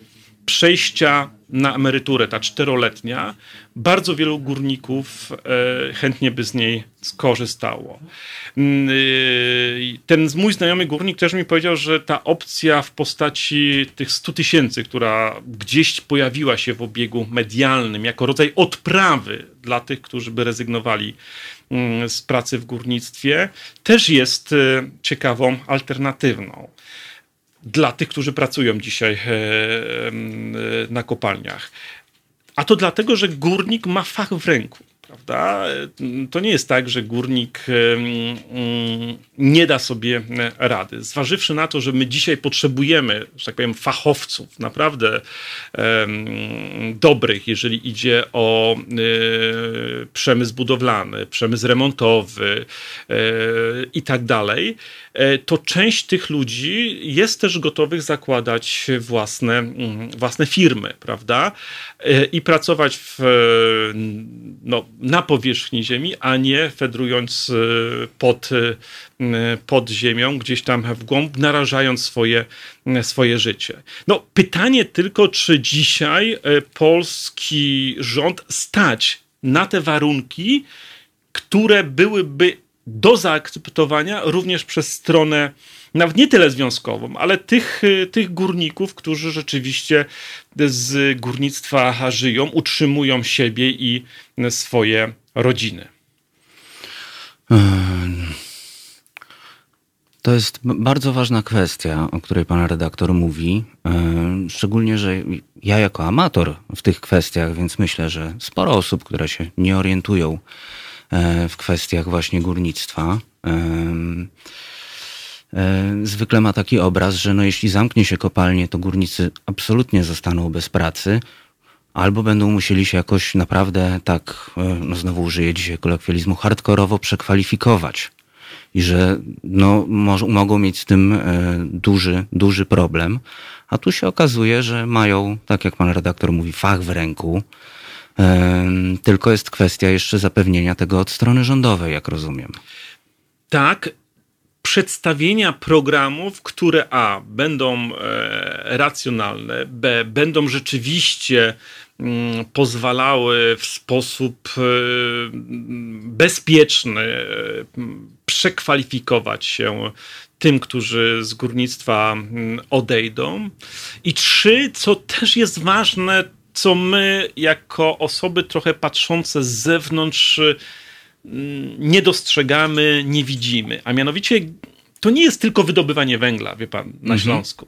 przejścia na emeryturę, ta czteroletnia, bardzo wielu górników e, chętnie by z niej skorzystało. Mm, y, Ten mój znajomy górnik też mi powiedział, że ta opcja w postaci tych 100 tysięcy, która gdzieś pojawiła się w obiegu medialnym jako rodzaj odprawy dla tych, którzy by rezygnowali mm, z pracy w górnictwie, też jest e, ciekawą alternatywną dla tych, którzy pracują dzisiaj e, e, na kopalniach. A to dlatego, że górnik ma fach w ręku. Prawda? To nie jest tak, że górnik mm, nie da sobie rady. Zważywszy na to, że my dzisiaj potrzebujemy, że tak powiem, fachowców naprawdę dobrych, jeżeli idzie o e, przemysł budowlany, przemysł remontowy e, i tak dalej, e, to część tych ludzi jest też gotowych zakładać własne, mm, własne firmy, prawda? I pracować w, no, na powierzchni ziemi, a nie fedrując e, pod, e, pod ziemią, gdzieś tam w głąb, narażając swoje, swoje życie. No, pytanie tylko, czy dzisiaj e, polski rząd stać na te warunki, które byłyby do zaakceptowania również przez stronę nawet nie tyle związkową, ale tych, y, tych górników, którzy rzeczywiście z górnictwa żyją, utrzymują siebie i swoje rodziny. To jest bardzo ważna kwestia, o której pan redaktor mówi. Yy, Szczególnie, że ja jako amator w tych kwestiach, więc myślę, że sporo osób, które się nie orientują w kwestiach właśnie górnictwa, em, e, zwykle ma taki obraz, że no jeśli zamknie się kopalnię, to górnicy absolutnie zostaną bez pracy, albo będą musieli się jakoś naprawdę tak, e, no znowu użyję dzisiaj kolokwializmu, hardkorowo przekwalifikować. I że no, moż, mogą mieć z tym e, duży, duży problem. A tu się okazuje, że mają, tak jak pan redaktor mówi, fach w ręku. Tylko jest kwestia jeszcze zapewnienia tego od strony rządowej, jak rozumiem. Tak, przedstawienia programów, które A będą e, racjonalne, B będą rzeczywiście mm, pozwalały w sposób e, bezpieczny e, przekwalifikować się tym, którzy z górnictwa mm, odejdą. I trzy, co też jest ważne, co my jako osoby trochę patrzące z zewnątrz mm, nie dostrzegamy, nie widzimy. A mianowicie to nie jest tylko wydobywanie węgla, wie pan, na mhm. Śląsku.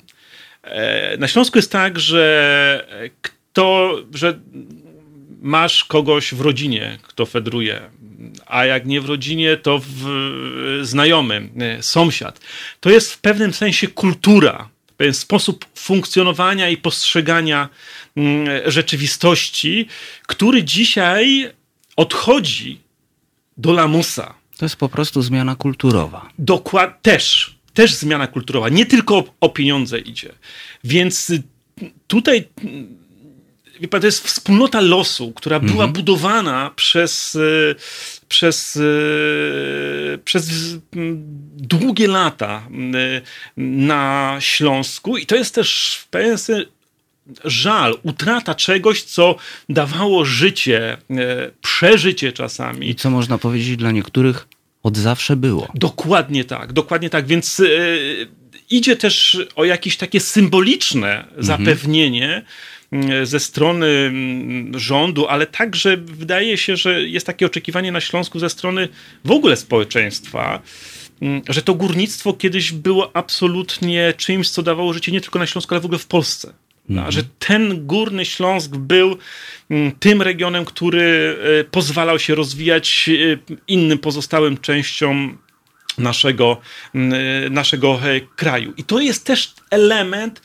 E, na Śląsku jest tak, że kto, że masz kogoś w rodzinie, kto fedruje, a jak nie w rodzinie, to w znajomym, e, sąsiad. To jest w pewnym sensie kultura, pewien sposób funkcjonowania i postrzegania rzeczywistości, który dzisiaj odchodzi do lamusa. To jest po prostu zmiana kulturowa. Dokładnie, też, też zmiana kulturowa. Nie tylko o, pieniądze idzie. Więc tutaj wie pan, to jest wspólnota losu, która była mhm. budowana przez, e, przez, przez długie lata na Śląsku i to jest też w pewien żal, utrata czegoś, co dawało życie, przeżycie czasami. I co można powiedzieć dla niektórych od zawsze było. Dokładnie tak, dokładnie tak, więc idzie też o jakieś takie symboliczne mhm. zapewnienie, Mm, ze strony rządu, ale także wydaje się, że jest takie oczekiwanie na Śląsku ze strony w ogóle społeczeństwa, że to górnictwo kiedyś było absolutnie czymś, co dawało życie nie tylko na Śląsku, ale w ogóle w Polsce. Mhm. Że ten górny Śląsk był tym regionem, który e, pozwalał się rozwijać e, innym pozostałym częściom naszego, e, naszego kraju. I to jest też element,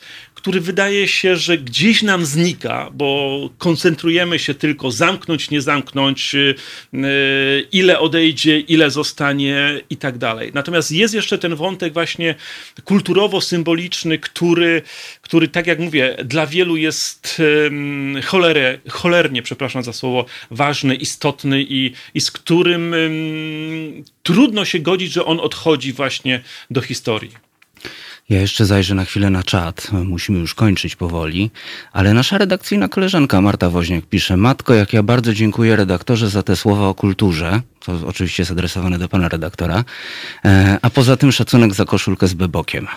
który wydaje się, że gdzieś nam znika, bo koncentrujemy się tylko zamknąć, nie zamknąć, y, y, ile odejdzie, ile zostanie i tak dalej. Natomiast jest jeszcze ten wątek właśnie kulturowo-symboliczny, który, który, tak jak mówię, dla wielu jest cholerę, cholernie, przepraszam za słowo, ważny, istotny i, i z którym trudno się godzić, że on odchodzi właśnie do historii. Ja jeszcze zajrzę na chwilę na czat. Musimy już kończyć powoli. Ale nasza redakcyjna koleżanka Marta Woźniak pisze: Matko, jak ja bardzo dziękuję redaktorze za te słowa o kulturze. To oczywiście jest adresowane do pana redaktora. E, a poza tym szacunek za koszulkę z bebokiem.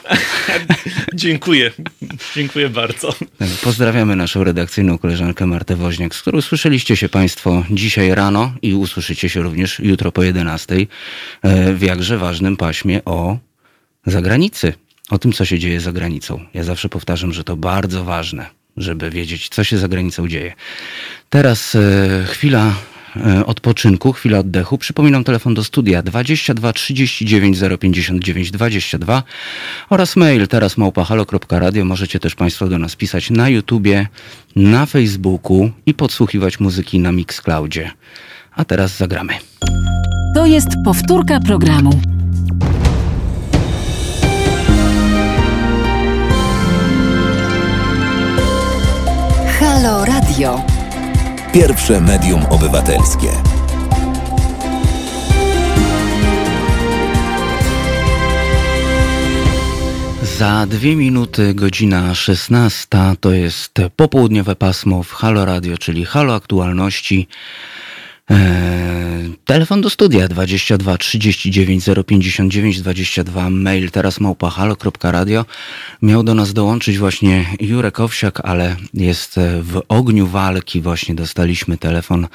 *laughs* dziękuję. Dziękuję bardzo. Pozdrawiamy naszą redakcyjną koleżankę Martę Woźniak, z którą słyszeliście się państwo dzisiaj rano i usłyszycie się również jutro po 11 e, w jakże ważnym paśmie o zagranicy o tym, co się dzieje za granicą. Ja zawsze powtarzam, że to bardzo ważne, żeby wiedzieć, co się za granicą dzieje. Teraz e, chwila e, odpoczynku, chwila oddechu. Przypominam telefon do studia 22 39 059 22 oraz mail teraz małpahalo.radio. Możecie też Państwo do nas pisać na YouTubie, na Facebooku i podsłuchiwać muzyki na Mixcloudzie. A teraz zagramy. To jest powtórka programu. Radio. Pierwsze medium obywatelskie. Za dwie minuty, godzina 16, to jest popołudniowe pasmo w Halo Radio, czyli Halo Aktualności. Eee, telefon do studia 22 39 059 22, mail teraz małpahalo.radio. Miał do nas dołączyć właśnie Jurek Owsiak, ale jest w ogniu walki. Właśnie dostaliśmy telefon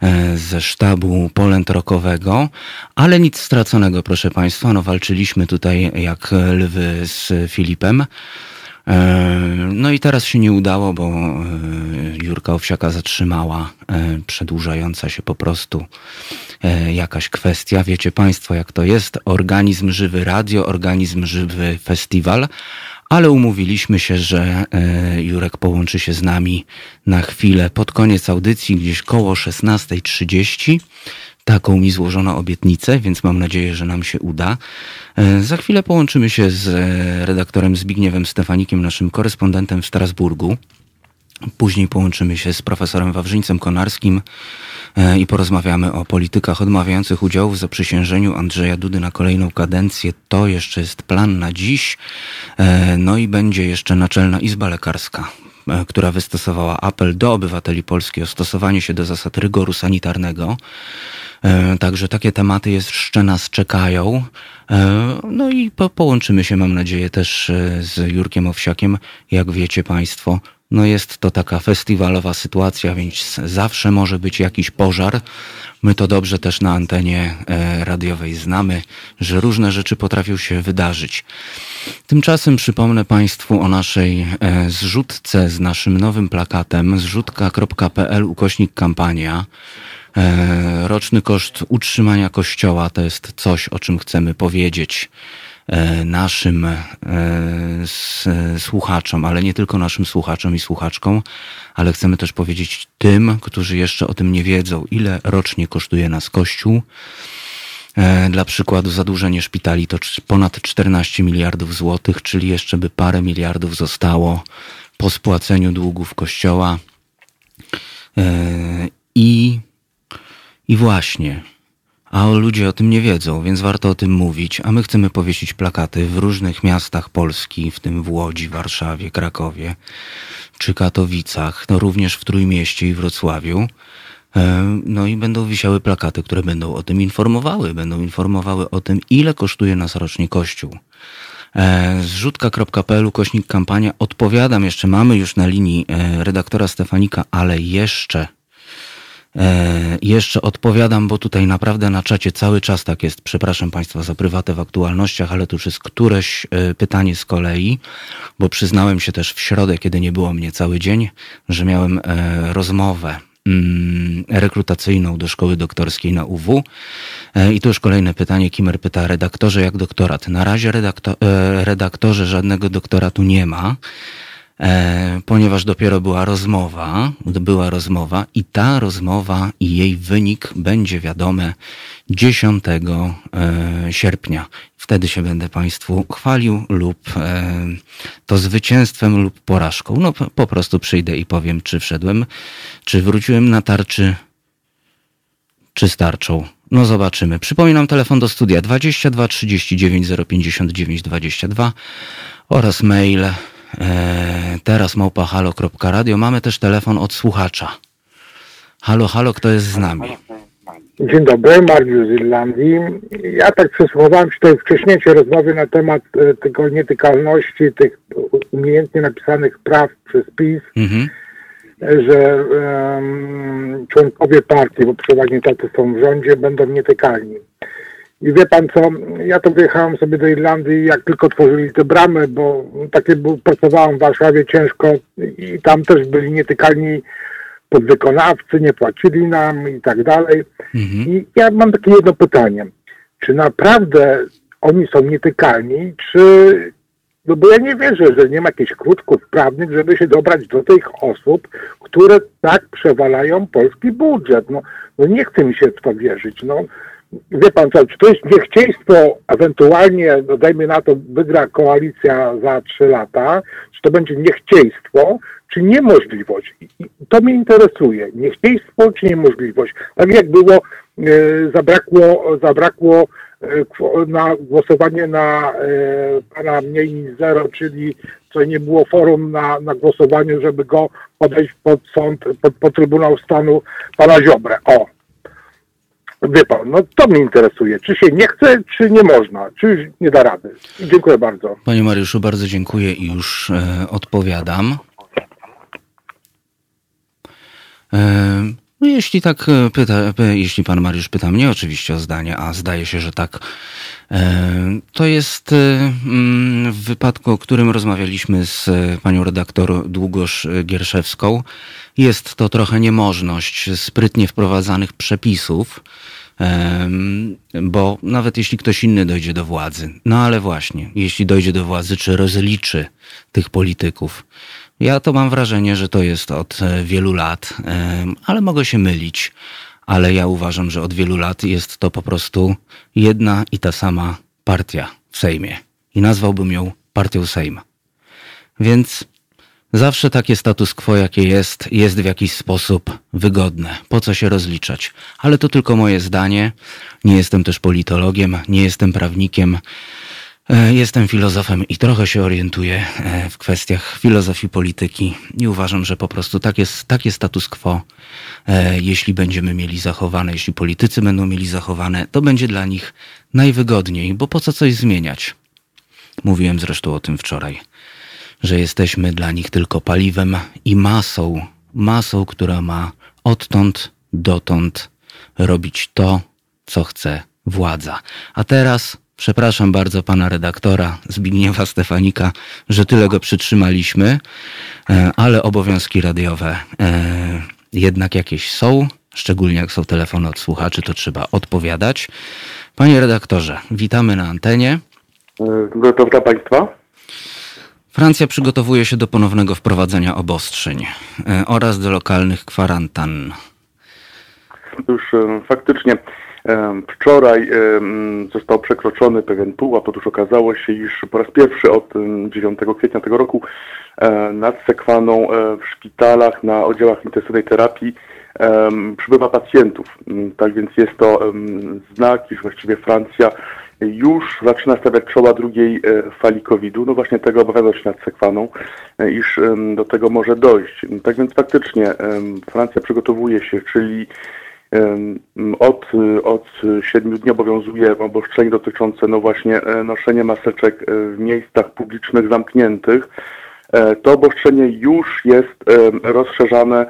e, ze sztabu polętrokowego, ale nic straconego, proszę Państwa. No walczyliśmy tutaj jak lwy z Filipem. E, no i teraz się nie udało, bo e, Jurka Owsiaka zatrzymała e, przedłużająca się po prostu jakaś kwestia. Wiecie Państwo, jak to jest? Organizm żywy radio, organizm żywy festiwal, ale umówiliśmy się, że Jurek połączy się z nami na chwilę pod koniec audycji, gdzieś koło 16.30. Taką mi złożono obietnicę, więc mam nadzieję, że nam się uda. E, za chwilę połączymy się z e, redaktorem Zbigniewem Stefanikiem, naszym korespondentem w Strasburgu. Później połączymy się z profesorem Wawrzyńcem Konarskim e, i porozmawiamy o politykach odmawiających udziału w zaprzysiężeniu Andrzeja Dudy na kolejną kadencję. To jeszcze jest plan na dziś. No i będzie jeszcze Naczelna Izba Lekarska która wystosowała apel do obywateli Polski o stosowanie się do zasad rygoru sanitarnego. Także takie tematy jeszcze nas czekają. No i po, połączymy się, mam nadzieję, też z Jurkiem Owsiakiem. Jak wiecie Państwo, no jest to taka festiwalowa sytuacja, więc zawsze może być jakiś pożar. My to dobrze też na antenie e, radiowej znamy, że różne rzeczy potrafią się wydarzyć. Tymczasem przypomnę Państwu o naszej e, zrzutce z naszym nowym plakatem zrzutka.pl ukośnik kampania. E, roczny koszt utrzymania kościoła to jest coś, o czym chcemy powiedzieć naszym e, słuchaczom, ale nie tylko naszym słuchaczom i słuchaczkom, ale chcemy też powiedzieć tym, którzy jeszcze o tym nie wiedzą, ile rocznie kosztuje nas Kościół. E, dla przykładu zadłużenie szpitali to ponad 14 miliardów złotych, czyli jeszcze by parę miliardów zostało po spłaceniu długów Kościoła. I, i właśnie, a ludzie o tym nie wiedzą, więc warto o tym mówić. A my chcemy powiesić plakaty w różnych miastach Polski, w tym w Łodzi, Warszawie, Krakowie czy Katowicach, no również w Trójmieście i Wrocławiu. E, no i będą wisiały plakaty, które będą o tym informowały. Będą informowały o tym, ile kosztuje nas rocznie Kościół. E, zrzutka.pl kośnik kampania. Odpowiadam jeszcze, mamy już na linii e, redaktora Stefanika, ale jeszcze E, jeszcze odpowiadam, bo tutaj naprawdę na czacie cały czas tak jest. Przepraszam Państwa za prywatę w aktualnościach, ale tu już jest któreś e, pytanie z kolei, bo przyznałem się też w środę, kiedy nie było mnie cały dzień, że miałem e, rozmowę mm, rekrutacyjną do szkoły doktorskiej na UW. I tu już kolejne pytanie. Kimer pyta, redaktorze, jak doktorat? Na razie redaktor, redaktorze żadnego doktoratu nie ma. E, ponieważ dopiero była rozmowa, była rozmowa i ta rozmowa i jej wynik będzie wiadome 10 e, sierpnia. Wtedy się będę Państwu chwalił lub e, to zwycięstwem lub porażką. No po prostu przyjdę i powiem, czy wszedłem, czy wróciłem na tarczy, czy starczą. No zobaczymy. Przypominam telefon do studia 22 39 059 22 oraz mail teraz małpa halo.radio. Mamy też telefon od słuchacza. Halo, halo, kto jest z nami? Dzień dobry, Mariusz z Irlandii. Ja tak przesłuchałem się tutaj wcześniejszej rozmowy na temat e, tego nietykalności, tych umiejętnie napisanych praw przez PiS, mhm. że um, członkowie partii, bo przeważnie tacy są w rządzie, będą nietykalni. I wie pan co, ja to wyjechałem sobie do Irlandii, jak tylko tworzyli te bramy, bo takie był, pracowałem w Warszawie ciężko i tam też byli nietykalni podwykonawcy, nie płacili nam i tak dalej. Mhm. I ja mam takie jedno pytanie. Czy naprawdę oni są nietykalni, czy... No bo ja nie wierzę, że nie ma jakichś krótków prawnych, żeby się dobrać do tych osób, które tak przewalają polski budżet. No, no nie chce mi się w to wierzyć. No, wie pan co, czy to jest niechcieństwo, ewentualnie, no dajmy na to, wygra koalicja za trzy lata, czy to będzie niechcieństwo, czy niemożliwość. I to mnie interesuje. Niechcieństwo czy niemożliwość. Tak jak było, e, zabrakło, zabrakło e, na głosowanie na e, pana mniej niż zero, czyli co nie było forum na, na głosowaniu, żeby go podejść pod sąd, pod, pod Trybunał Stanu pana Ziobrę. O, Wie pan, no to mnie interesuje. Czy się nie chce, czy nie można, czy już nie da rady. Dziękuję bardzo. Panie Mariuszu, bardzo dziękuję i już e, odpowiadam. E, no jeśli tak e, pyta, e, jeśli pan Mariusz pyta mnie oczywiście o zdanie, a zdaje się, że tak, e, to jest mm, w wypadku, o którym rozmawialiśmy z panią redaktor Długosz Gierszewską, jest to trochę niemożność sprytnie wprowadzanych przepisów, bo nawet jeśli ktoś inny dojdzie do władzy, no ale właśnie, jeśli dojdzie do władzy, czy rozliczy tych polityków, ja to mam wrażenie, że to jest od e, wielu lat, ale mogę się mylić, ale ja uważam, że od wielu lat jest to po prostu jedna i ta sama partia w Sejmie i nazwałbym ją partią Sejma. Więc Zawsze takie status quo, jakie jest, jest w jakiś sposób wygodne. Po co się rozliczać? Ale to tylko moje zdanie. Nie jestem też politologiem, nie jestem prawnikiem. E, jestem filozofem i trochę się orientuję e, w kwestiach filozofii polityki i uważam, że po prostu tak jest, takie status quo, e, jeśli będziemy mieli zachowane, jeśli politycy będą mieli zachowane, to będzie dla nich najwygodniej, bo po co coś zmieniać? Mówiłem zresztą o tym wczoraj, że jesteśmy dla nich tylko paliwem i masą, masą, która ma odtąd dotąd robić to, co chce władza. A teraz Przepraszam bardzo pana redaktora Zbigniewa Stefanika, że tyle go przytrzymaliśmy, e, ale obowiązki radiowe e, jednak jakieś są, szczególnie jak są telefony od słuchaczy, to trzeba odpowiadać. Panie redaktorze, witamy na antenie. Gotowa państwa? Francja przygotowuje się do ponownego wprowadzenia obostrzeń e, oraz do lokalnych kwarantan. Już faktycznie Wczoraj został przekroczony pewien pułap. Otóż okazało się, iż po raz pierwszy od 9 kwietnia tego roku e, nad Sekwaną e, w szpitalach na oddziałach intensywnej terapii przybywa pacjentów. Mm, tak więc jest to znak, iż właściwie Francja już zaczyna stawiać czoła drugiej e, fali COVID-u. No właśnie tego obawiano się nad Sekwaną, iż do tego może dojść. Tak więc faktycznie Francja przygotowuje się, czyli od, od 7 dni obowiązuje obostrzenie dotyczące no właśnie e, noszenia maseczek e, w miejscach publicznych zamkniętych. E, to obostrzenie już jest rozszerzane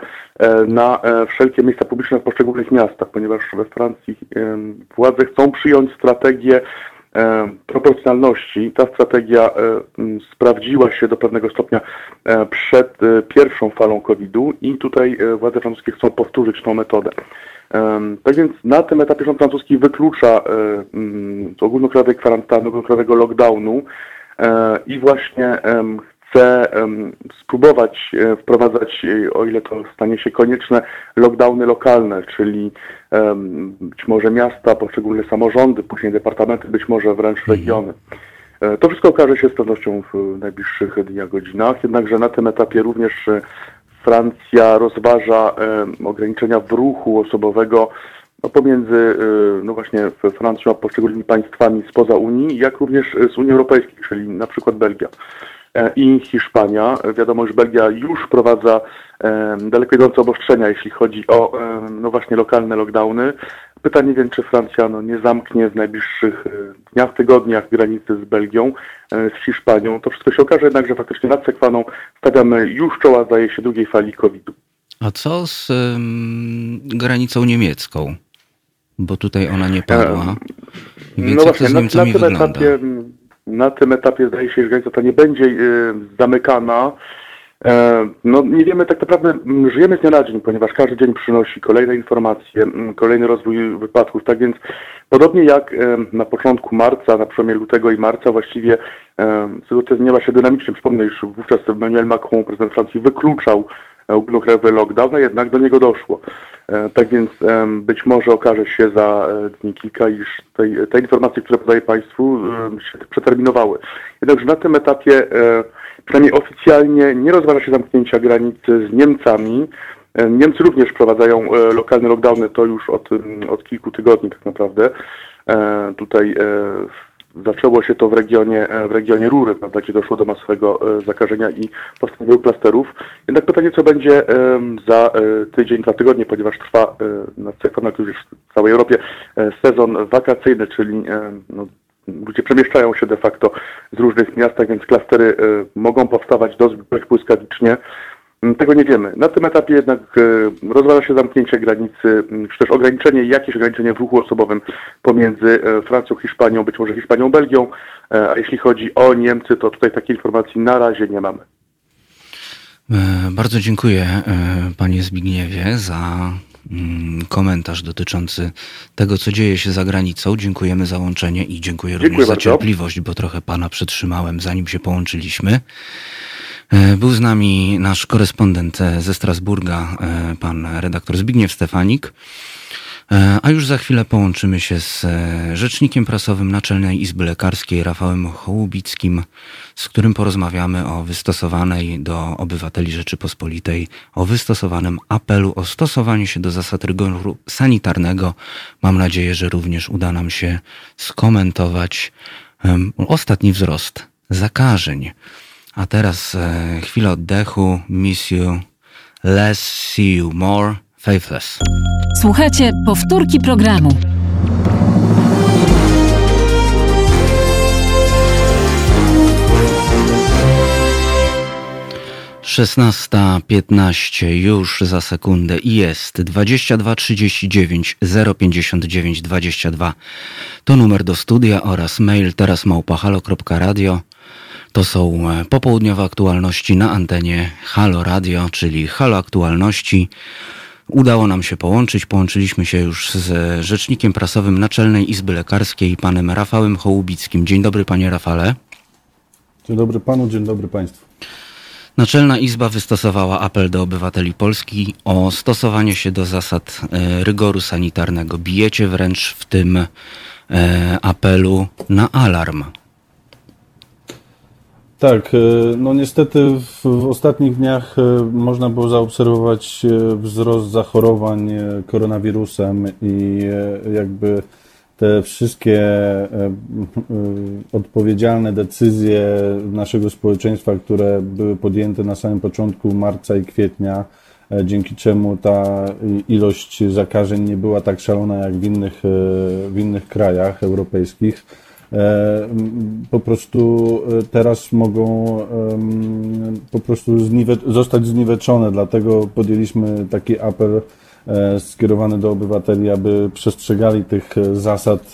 na wszelkie miejsca publiczne w poszczególnych miastach, ponieważ we Francji władze chcą przyjąć strategię proporcjonalności. Ta strategia sprawdziła się do pewnego stopnia przed pierwszą falą COVID-u i tutaj władze francuskie chcą powtórzyć tą metodę. Tak więc na tym etapie rząd francuski wyklucza e, ogólnokrajowej kwarantanny, ogólnokrajowego lockdownu e, i właśnie chce spróbować e, wprowadzać, o ile to stanie się konieczne, lockdowny lokalne, czyli być może miasta, poszczególne samorządy, później departamenty, być może wręcz mhm. regiony. To wszystko okaże się z pewnością w najbliższych dniach, godzinach, jednakże na tym etapie również Francja rozważa ograniczenia w ruchu osobowego no, pomiędzy e, no właśnie Francją a poszczególnymi państwami spoza Unii, jak również z Unii Europejskiej, czyli na przykład Belgia e, i Hiszpania. Wiadomo, że Belgia już wprowadza daleko idące obostrzenia, jeśli chodzi o no właśnie lokalne lockdowny. Pytanie więc, czy Francja no, nie zamknie w najbliższych e, dniach, tygodniach granicy z Belgią, e, z Hiszpanią. To wszystko się okaże jednak, że faktycznie nad Sekwaną stawiamy już czoła, zdaje się, drugiej fali COVID-u. A co z um, granicą niemiecką? Bo tutaj ona nie padła. Więc no właśnie, na, na, tym wygląda? Na tym etapie zdaje się, że granica ta nie będzie y, zamykana. E, no nie wiemy tak naprawdę, żyjemy z dnia na dzień, ponieważ każdy dzień przynosi kolejne informacje, kolejny rozwój wypadków, tak więc podobnie jak na początku marca, na przełomie lutego i marca właściwie sytuacja zmieniała się dynamicznie. Przypomnę, iż wówczas Emmanuel Macron, prezydent Francji, wykluczał ogólnokrajowy lockdown, a jednak do niego doszło. E, tak więc być może okaże się za e, dni kilka, iż tej, te informacje, które podaję Państwu, się przeterminowały. Jednakże na tym etapie przynajmniej oficjalnie nie rozważa się zamknięcia granicy z Niemcami. E, Niemcy również wprowadzają e, lokalne lockdowny, to już od, od kilku tygodni tak naprawdę. E, tutaj zaczęło się to w regionie, w regionie Rury, prawda, gdzie doszło do masowego zakażenia i powstania plasterów. Jednak pytanie, co będzie za tydzień, dwa tygodnie, ponieważ trwa na już w całej Europie sezon wakacyjny, czyli no, ludzie przemieszczają się de facto z różnych miast, tak więc klastery mogą powstawać dość błyskawicznie. Mm, tego nie wiemy. Na tym etapie jednak y, rozważa się zamknięcie granicy, mm, czy też ograniczenie, jakieś ograniczenie w ruchu osobowym pomiędzy y, Francją, Hiszpanią, być może Hiszpanią, Belgią, a jeśli chodzi o Niemcy, to tutaj takiej informacji na razie nie mamy. E, bardzo dziękuję e, panie Zbigniewie za Mm, komentarz dotyczący tego, co dzieje się za granicą. Dziękujemy za łączenie i dziękuję, dziękuję również bardzo. za cierpliwość, bo trochę pana przetrzymałem, zanim się połączyliśmy. E, był z nami nasz korespondent ze Strasburga, e, pan redaktor Zbigniew Stefanik. E, a już za chwilę połączymy się z e, rzecznikiem prasowym Naczelnej Izby Lekarskiej Rafałem Hołubickim, z którym porozmawiamy o wystosowanej do obywateli Rzeczypospolitej, o wystosowanym apelu o stosowanie się do zasad rygoru sanitarnego. Mam nadzieję, że również uda nam się skomentować ostatni wzrost zakażeń. A teraz e, chwila oddechu. Miss you, less, see you more. Faithless. Słuchajcie powtórki programu. Szesnasta piętnaście już za sekundę i jest dwadzieścia dwa trzydzieści zero pięćdziesiąt dziewięć dwadzieścia dwa to numer do studia oraz mail teraz małpahalo.radio to są e, popołudniowe aktualności na antenie Halo Radio, czyli Halo Aktualności Udało nam się połączyć. Połączyliśmy się już z rzecznikiem prasowym Naczelnej Izby Lekarskiej, panem Rafałem Hołubickim. Dzień dobry, panie Rafale. Dzień dobry panu, dzień dobry państwu. Naczelna Izba wystosowała apel do obywateli Polski o stosowanie się do zasad e, rygoru sanitarnego. Bijecie wręcz w tym e, apelu na alarm. Tak, e, no niestety w, w, ostatnich dniach e, można było zaobserwować e, wzrost zachorowań koronawirusem i jakby te wszystkie odpowiedzialne decyzje naszego społeczeństwa, które były podjęte na samym początku marca i kwietnia, dzięki czemu ta ilość zakażeń nie była tak szalona jak w innych, w innych krajach europejskich po prostu e, teraz mogą po prostu zostać zniweczone. Dlatego podjęliśmy taki apel e, skierowany do obywateli, aby przestrzegali tych zasad,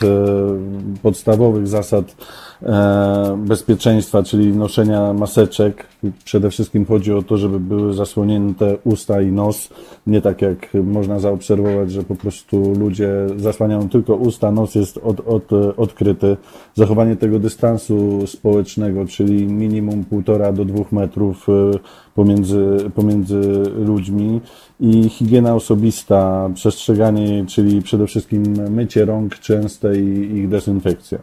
podstawowych zasad E, bezpieczeństwa, czyli noszenia maseczek. Przede wszystkim chodzi o to, żeby były zasłonięte usta i nos. Nie tak jak można zaobserwować, że po prostu ludzie zasłaniają tylko usta, nos jest od, od, odkryty. Zachowanie tego dystansu społecznego, czyli minimum półtora do dwóch metrów e, pomiędzy, pomiędzy ludźmi i higiena osobista, przestrzeganie, czyli przede wszystkim mycie rąk częste i ich dezynfekcja.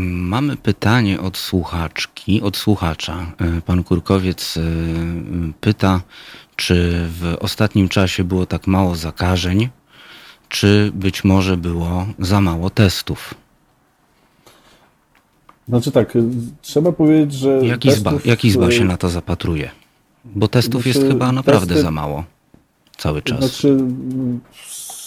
Mamy pytanie od słuchaczki, od słuchacza. E, pan Kurkowiec e, pyta, czy w ostatnim czasie było tak mało zakażeń, czy być może było za mało testów? Znaczy tak, trzeba powiedzieć, że. Jak Izba, testów... jak izba się na to zapatruje? Bo testów znaczy, jest chyba naprawdę testy... za mało cały czas. Znaczy,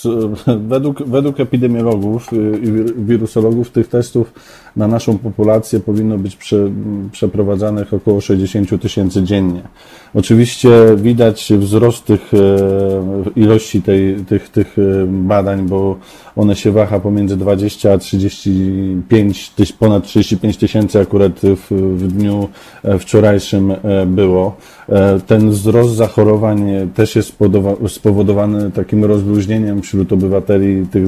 *laughs* według, według epidemiologów i wirusologów tych testów na naszą populację powinno być prze, przeprowadzanych około 60 tysięcy dziennie. Oczywiście widać wzrost tych e, ilości tej, tych, tych e, badań, bo one się waha pomiędzy 20 a 35, ponad 35 tysięcy akurat w, w dniu e, wczorajszym było. Ten wzrost zachorowań też jest spowodowany takim rozluźnieniem wśród obywateli tych,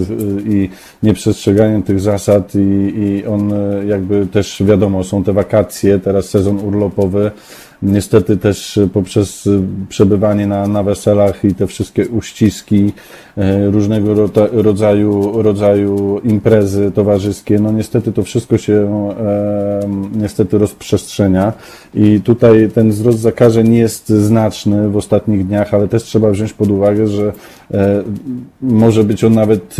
i nieprzestrzeganiem tych zasad i, i on jakby też wiadomo, są te wakacje, teraz sezon urlopowy, Niestety też poprzez przebywanie na, na weselach i te wszystkie uściski, e, różnego rodzaju, rodzaju imprezy towarzyskie, no niestety to wszystko się e, niestety rozprzestrzenia. I tutaj ten wzrost zakażeń jest znaczny w ostatnich dniach, ale też trzeba wziąć pod uwagę, że e, może być on nawet,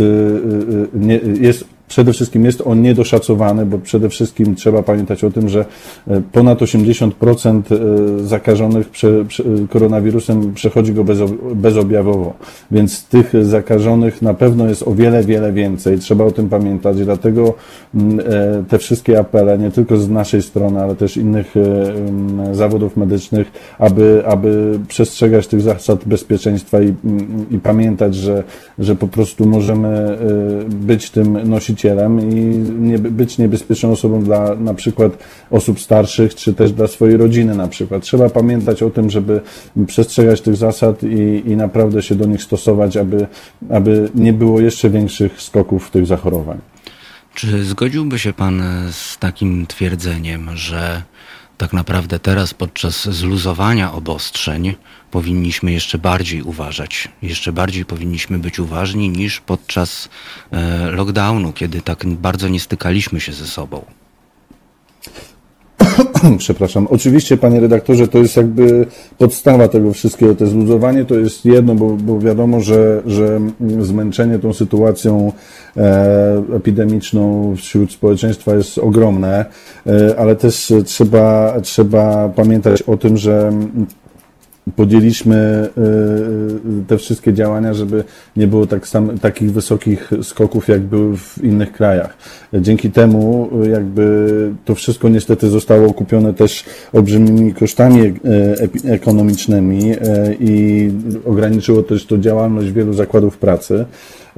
nie, jest przede wszystkim jest on niedoszacowany, bo przede wszystkim trzeba pamiętać o tym, że e, ponad 80% e, zakażonych koronawirusem przechodzi go bezobjawowo, więc tych zakażonych na pewno jest o wiele, wiele więcej. Trzeba o tym pamiętać, dlatego mm, e, te wszystkie apele, nie tylko z naszej strony, ale też innych mm, zawodów medycznych, aby, aby przestrzegać tych zasad bezpieczeństwa i, i pamiętać, że, że po prostu możemy być tym nosicielem i nie, być niebezpieczną osobą dla na przykład osób starszych, czy też dla swojej rodziny na przykład. Trzeba pamiętać o tym, żeby przestrzegać tych zasad i, i naprawdę się do nich stosować, aby, aby nie było jeszcze większych skoków tych zachorowań. Czy zgodziłby się Pan z takim twierdzeniem, że tak naprawdę teraz podczas zluzowania obostrzeń powinniśmy jeszcze bardziej uważać, jeszcze bardziej powinniśmy być uważni niż podczas e, lockdownu, kiedy tak bardzo nie stykaliśmy się ze sobą. *coughs* Przepraszam. Oczywiście, panie redaktorze, to jest jakby podstawa tego wszystkiego. To zluzowanie to jest jedno, bo, bo wiadomo, że, że zmęczenie tą sytuacją e, epidemiczną wśród społeczeństwa jest ogromne, e, ale też trzeba, trzeba pamiętać o tym, że podjęliśmy e, te wszystkie działania, żeby nie było tak sam, takich wysokich skoków, jak były w innych krajach. Dzięki temu jakby to wszystko niestety zostało kupione też olbrzymimi kosztami e, ekonomicznymi e, i ograniczyło też to działalność wielu zakładów pracy.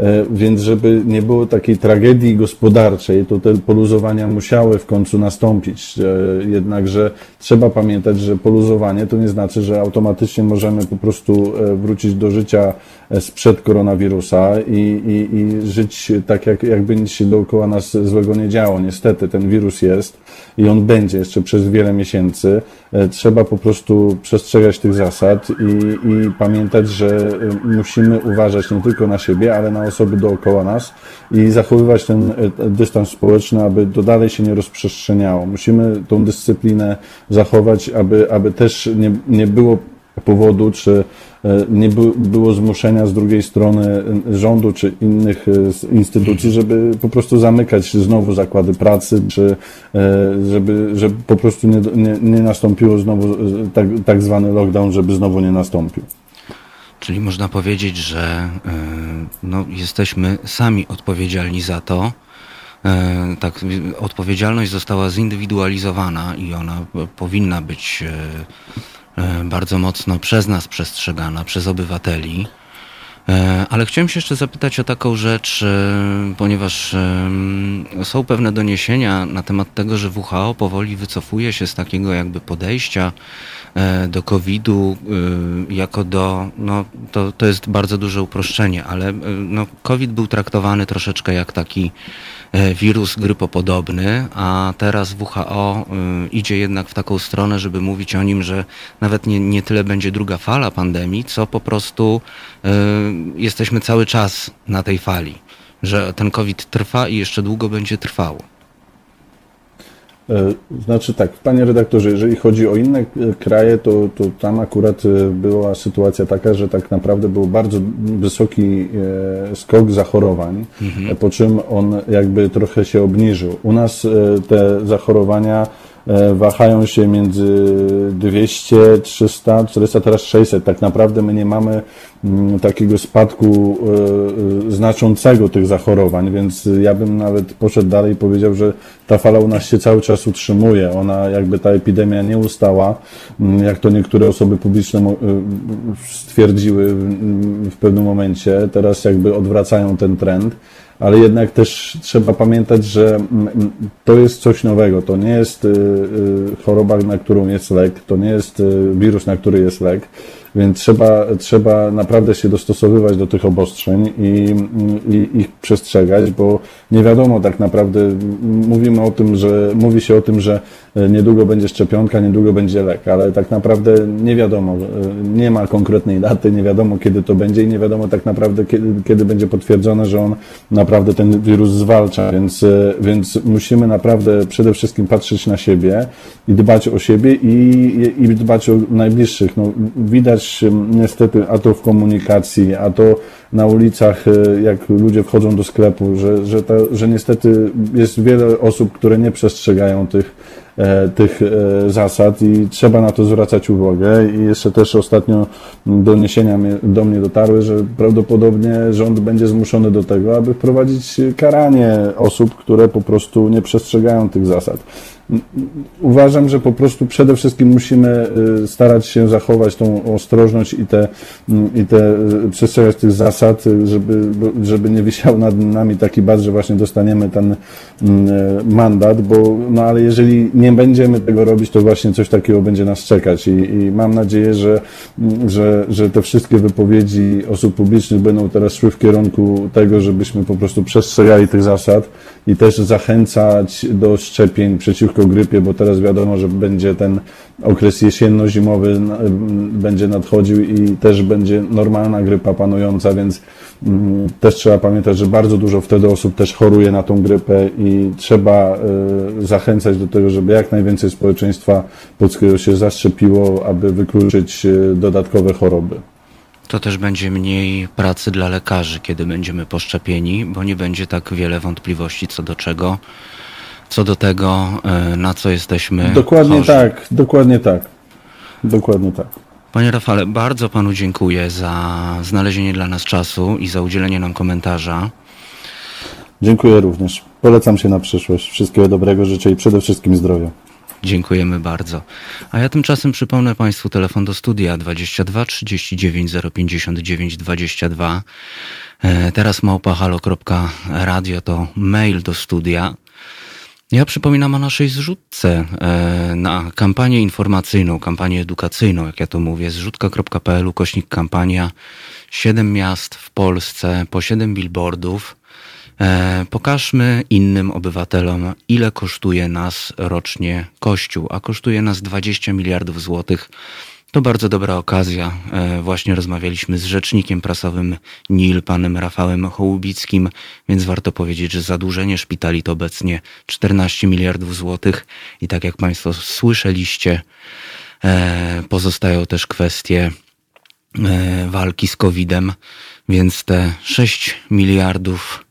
E, więc żeby nie było takiej tragedii gospodarczej, to te poluzowania musiały w końcu nastąpić. E, jednakże trzeba pamiętać, że poluzowanie to nie znaczy, że automatycznie możemy po prostu e, wrócić do życia sprzed koronawirusa i, i, i żyć tak, jak, jakby nic się dookoła nas złego nie działo. Niestety ten wirus jest i on będzie jeszcze przez wiele miesięcy. Trzeba po prostu przestrzegać tych zasad i, i pamiętać, że musimy uważać nie tylko na siebie, ale na osoby dookoła nas i zachowywać ten e, dystans społeczny, aby to dalej się nie rozprzestrzeniało. Musimy tą dyscyplinę zachować, aby, aby też nie, nie było powodu, czy e, nie było zmuszenia z drugiej strony rządu czy innych e, instytucji, żeby po prostu zamykać znowu zakłady pracy, czy żeby, żeby po prostu nie, nie, nie nastąpiło znowu tak, tak zwany lockdown, żeby znowu nie nastąpił. Czyli można powiedzieć, że e, no, jesteśmy sami odpowiedzialni za to. E, tak, odpowiedzialność została zindywidualizowana i ona powinna być e, bardzo mocno przez nas przestrzegana, przez obywateli. Ale chciałem się jeszcze zapytać o taką rzecz, ponieważ są pewne doniesienia na temat tego, że WHO powoli wycofuje się z takiego jakby podejścia E, do COVID-u e, jako do, no to, to jest bardzo duże uproszczenie, ale e, no, COVID był traktowany troszeczkę jak taki wirus grypopodobny, a teraz WHO idzie jednak w taką stronę, żeby mówić o nim, że nawet nie, nie tyle będzie druga fala pandemii, co po prostu jesteśmy cały czas na tej fali, że ten COVID trwa i jeszcze długo będzie trwał. E, znaczy tak, panie redaktorze, jeżeli chodzi o inne e, kraje, to, to tam akurat e, była sytuacja taka, że tak naprawdę był bardzo wysoki skok zachorowań, mhm. po czym on jakby trochę się obniżył. U nas te zachorowania wahają się między 200, 300, 400, teraz 600. Tak naprawdę my nie mamy takiego spadku e, e, znaczącego tych zachorowań, więc ja bym nawet poszedł dalej i powiedział, że ta fala u nas się cały czas utrzymuje. Ona jakby ta epidemia nie ustała, mm, jak to niektóre osoby publiczne stwierdziły w pewnym momencie. Teraz jakby odwracają ten trend ale jednak też trzeba pamiętać, że mm, mm, to jest coś nowego. To nie jest choroba, na którą jest lek, to nie jest wirus, na który jest lek. Więc trzeba, trzeba naprawdę się dostosowywać do tych obostrzeń i, i ich przestrzegać, bo nie wiadomo tak naprawdę, mówimy o tym, że mówi się o tym, że niedługo będzie szczepionka, niedługo będzie lek, ale tak naprawdę nie wiadomo, nie ma konkretnej daty, nie wiadomo kiedy to będzie i nie wiadomo tak naprawdę kiedy, kiedy będzie potwierdzone, że on naprawdę ten wirus zwalcza, więc, więc musimy naprawdę przede wszystkim patrzeć na siebie i dbać o siebie i, i dbać o najbliższych. No, widać niestety, a to w komunikacji, a to na ulicach, e, jak ludzie wchodzą do sklepu, że, że, ta, że niestety jest wiele osób, które nie przestrzegają tych, e, tych e, zasad i trzeba na to zwracać uwagę. I jeszcze też ostatnio doniesienia do mnie dotarły, że prawdopodobnie rząd będzie zmuszony do tego, aby wprowadzić karanie osób, które po prostu nie przestrzegają tych zasad. Uważam, że po prostu przede wszystkim musimy y, starać się zachować tą ostrożność i te, mm, i te y, przestrzegać tych zasad, y, żeby, żeby nie wisiał nad nami taki bad, że właśnie dostaniemy ten mm, mandat, bo no ale jeżeli nie będziemy tego robić, to właśnie coś takiego będzie nas czekać. I, i mam nadzieję, że, że, że te wszystkie wypowiedzi osób publicznych będą teraz szły w kierunku tego, żebyśmy po prostu przestrzegali tych zasad i też zachęcać do szczepień przeciwko grypie, bo teraz wiadomo, że będzie ten okres jesienno-zimowy będzie nadchodził i też będzie normalna grypa panująca, więc też trzeba pamiętać, że bardzo dużo wtedy osób też choruje na tą grypę i trzeba y, zachęcać do tego, żeby jak najwięcej społeczeństwa polskiego się zaszczepiło, aby wykluczyć y, dodatkowe choroby. To też będzie mniej pracy dla lekarzy, kiedy będziemy poszczepieni, bo nie będzie tak wiele wątpliwości co do czego co do tego, e, na co jesteśmy. Dokładnie chorzy. tak, dokładnie tak. Dokładnie tak. Panie Rafale, bardzo panu dziękuję za znalezienie dla nas czasu i za udzielenie nam komentarza. Dziękuję również. Polecam się na przyszłość. Wszystkiego dobrego życzę i przede wszystkim zdrowia. Dziękujemy bardzo. A ja tymczasem przypomnę Państwu telefon do studia 22 39 059 22. Teraz małpahalo.radio to mail do studia. Ja przypominam o naszej zrzutce e, na kampanię informacyjną, kampanię edukacyjną, jak ja to mówię, zrzutka.pl, ukośnik kampania, siedem miast w Polsce, po siedem billboardów. E, pokażmy innym obywatelom, ile kosztuje nas rocznie Kościół, a kosztuje nas 20 miliardów złotych to bardzo dobra okazja. E, właśnie rozmawialiśmy z rzecznikiem prasowym NIL, panem Rafałem Hołubickim, więc warto powiedzieć, że zadłużenie szpitali to obecnie 14 miliardów złotych i tak jak Państwo słyszeliście, e, pozostają też kwestie e, walki z COVID-em, więc te 6 miliardów